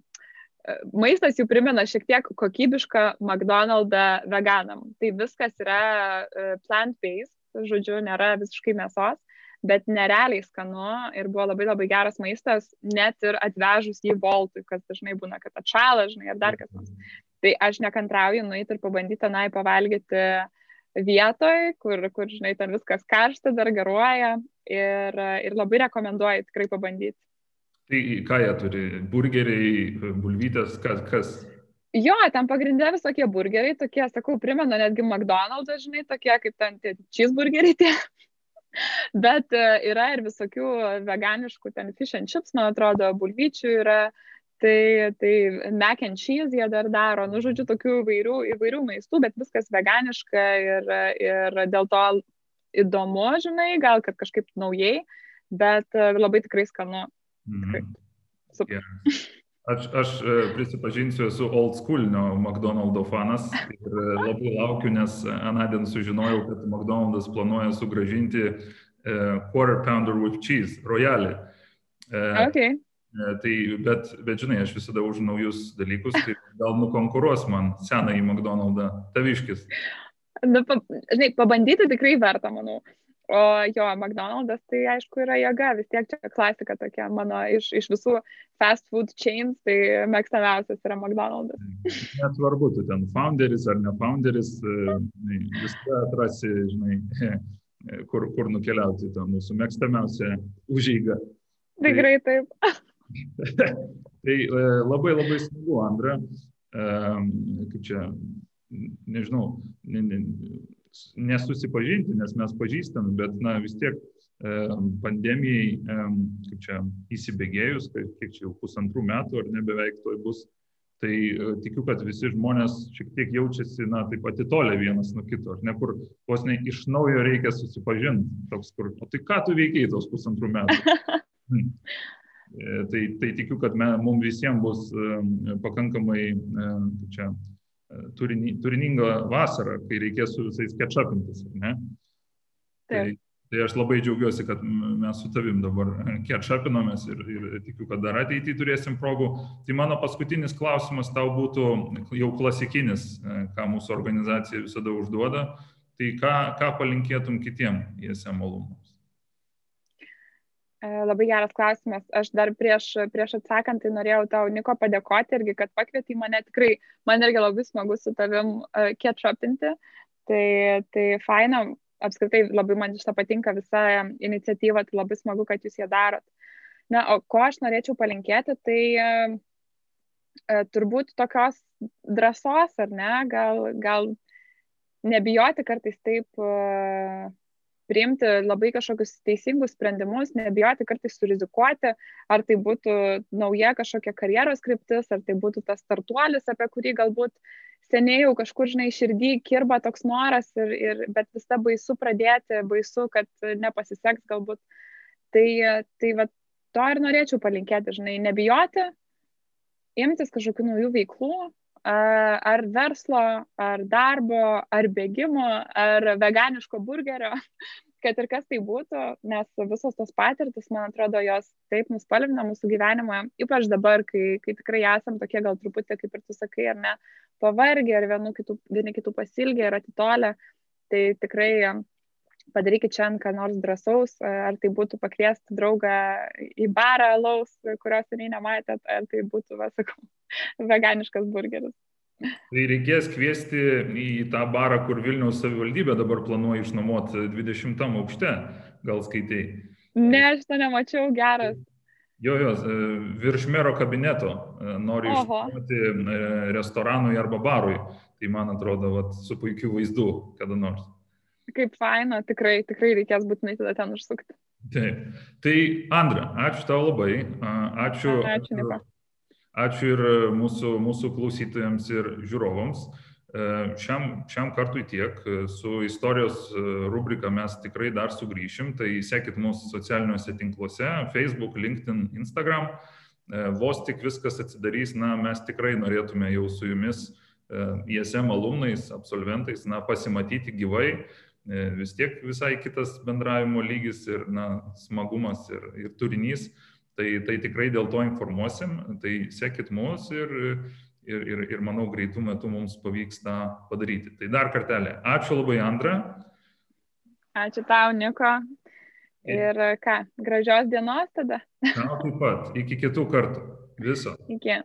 maistas jų primena šiek tiek kokybišką McDonald'ą veganam. Tai viskas yra uh, plant-based, žodžiu, nėra visiškai mėsos, bet nerealiai skanu ir buvo labai labai geras maistas, net ir atvežus jį voltui, kas dažnai būna, kad atšalą, žinai, ar dar kas nors. Tai aš nekantrauju nueiti ir pabandyti tenai pavalgyti vietoj, kur, kur, žinai, ten viskas karšta, dar garuoja ir, ir labai rekomenduoju tikrai pabandyti. Tai ką jie turi? Burgeriai, bulvytės, kas? kas? Jo, ten pagrindė visokie burgeriai, tokie, sakau, primena netgi McDonald's, žinai, tokie kaip ten tie cheeseburgeriai tie. Bet e, yra ir visokių veganiškų, ten fish and chips, man atrodo, bulvyčių yra, tai, tai mac and cheese jie dar daro, nu, žodžiu, tokių įvairių, įvairių maistų, bet viskas veganiška ir, ir dėl to įdomu, žinai, gal kad kažkaip naujai, bet e, labai tikrai skanu. Mhm. Tikrai. Super. Yeah. Aš, aš e, prisipažinsiu, esu old schoolinio McDonald's fanas ir e, labai laukiu, nes anadien sužinojau, kad McDonald's planuoja sugražinti uh, quarter pounder with cheese, royalį. Uh, okay. E, tai, bet, bet žinai, aš visada už naujus dalykus, tai gal nukonkuruos man senąjį McDonald'ą, taviškis. Na, pa, žinai, pabandyti tikrai verta, manau. O jo, McDonald's tai aišku yra jėga, vis tiek čia klasika tokia mano iš, iš visų fast food chains, tai mėgstamiausias yra McDonald's. Nesvarbu, tu ten founderis ar ne founderis, e, viską atrasi, žinai, kur, kur nukeliauti tą mūsų mėgstamiausią užeigą. Tikrai taip. tai e, labai labai smagu, Andra, kaip čia, nežinau, nesusipažinti, nes mes pažįstam, bet, na, vis tiek pandemijai, kaip čia, įsibėgėjus, kiek čia jau pusantrų metų ar ne beveik toj bus, tai e, tikiu, kad visi žmonės šiek tiek jaučiasi, na, taip atitolę vienas nuo kito, ar ne, kur vos ne iš naujo reikia susipažinti, toks, kur, o tai ką tu veikiai tos pusantrų metų? Hmm. E, tai, tai tikiu, kad mums visiems bus pakankamai čia, turini, turininga vasara, kai reikės su visais ketšapintis, ne? Tai, tai aš labai džiaugiuosi, kad mes su tavim dabar ketšapinomės ir, ir tikiu, kad dar ateityje turėsim progų. Tai mano paskutinis klausimas tau būtų jau klasikinis, ką mūsų organizacija visada užduoda. Tai ką, ką palinkėtum kitiem ISM alumnams? E, labai geras klausimas. Aš dar prieš, prieš atsakant, tai norėjau tau, Niko, padėkoti irgi, kad pakvietei mane. Tikrai, man irgi labai smagu su tavim uh, ketšapinti. Tai, tai faina, apskritai labai man to patinka visa iniciatyva, tai labai smagu, kad jūs ją darot. Na, o ko aš norėčiau palinkėti, tai uh, turbūt tokios drąsos, ar ne, gal, gal nebijoti kartais taip uh, priimti labai kažkokius teisingus sprendimus, nebijoti kartais surizikuoti, ar tai būtų nauja kažkokia karjeros kryptis, ar tai būtų tas startuolis, apie kurį galbūt seniai jau kažkur, žinai, širdį kirba toks noras, ir, ir, bet visada baisu pradėti, baisu, kad nepasiseks galbūt. Tai, tai va, to ir norėčiau palinkėti, žinai, nebijoti, imtis kažkokių naujų veiklų, ar verslo, ar darbo, ar bėgimo, ar veganiško burgerio, kad ir kas tai būtų, nes visos tos patirtis, man atrodo, jos taip nuspalvina mūsų gyvenimą, ypač dabar, kai, kai tikrai esam tokie gal truputį, kaip ir tu sakai, ar ne, pavargę, ar vieni kitų, vieni kitų pasilgę ir atitolę, tai tikrai padarykit čia ką nors drąsaus, ar tai būtų pakviesti draugą į barą laus, kurios seniai nematėt, ar tai būtų, va, sakau, veganiškas burgeris. Tai reikės kviesti į tą barą, kur Vilniaus savivaldybė dabar planuoja išnuomoti 20 aukšte, gal skaitai. Ne, aš to nemačiau, geras. Jo, jo, virš mero kabineto e, nori išnuomoti e, restoranui arba barui. Tai man atrodo, vat, su puikiu vaizdu kada nors. Kaip faina, tikrai, tikrai reikės būtinai tada ten užsukti. Taip. Tai Andra, ačiū tau labai. Ačiū. Ačiū, Niko. Ačiū ir mūsų, mūsų klausytojams ir žiūrovams. E, šiam, šiam kartui tiek. Su istorijos e, rubrika mes tikrai dar sugrįšim. Tai sekit mūsų socialiniuose tinkluose - Facebook, LinkedIn, Instagram. E, vos tik viskas atsidarys, na, mes tikrai norėtume jau su jumis, ISM alumnais, absolventais, na, pasimatyti gyvai. Vis tiek visai kitas bendravimo lygis ir, na, smagumas ir, ir turinys. Tai, tai tikrai dėl to informuosim, tai sekit mus ir, ir, ir, ir manau greitų metų mums pavyks tą padaryti. Tai dar kartelį, ačiū labai Andra. Ačiū tau, Niko. Ir ką, gražios dienos tada. Na, taip pat, iki kitų kartų. Viso. Iki.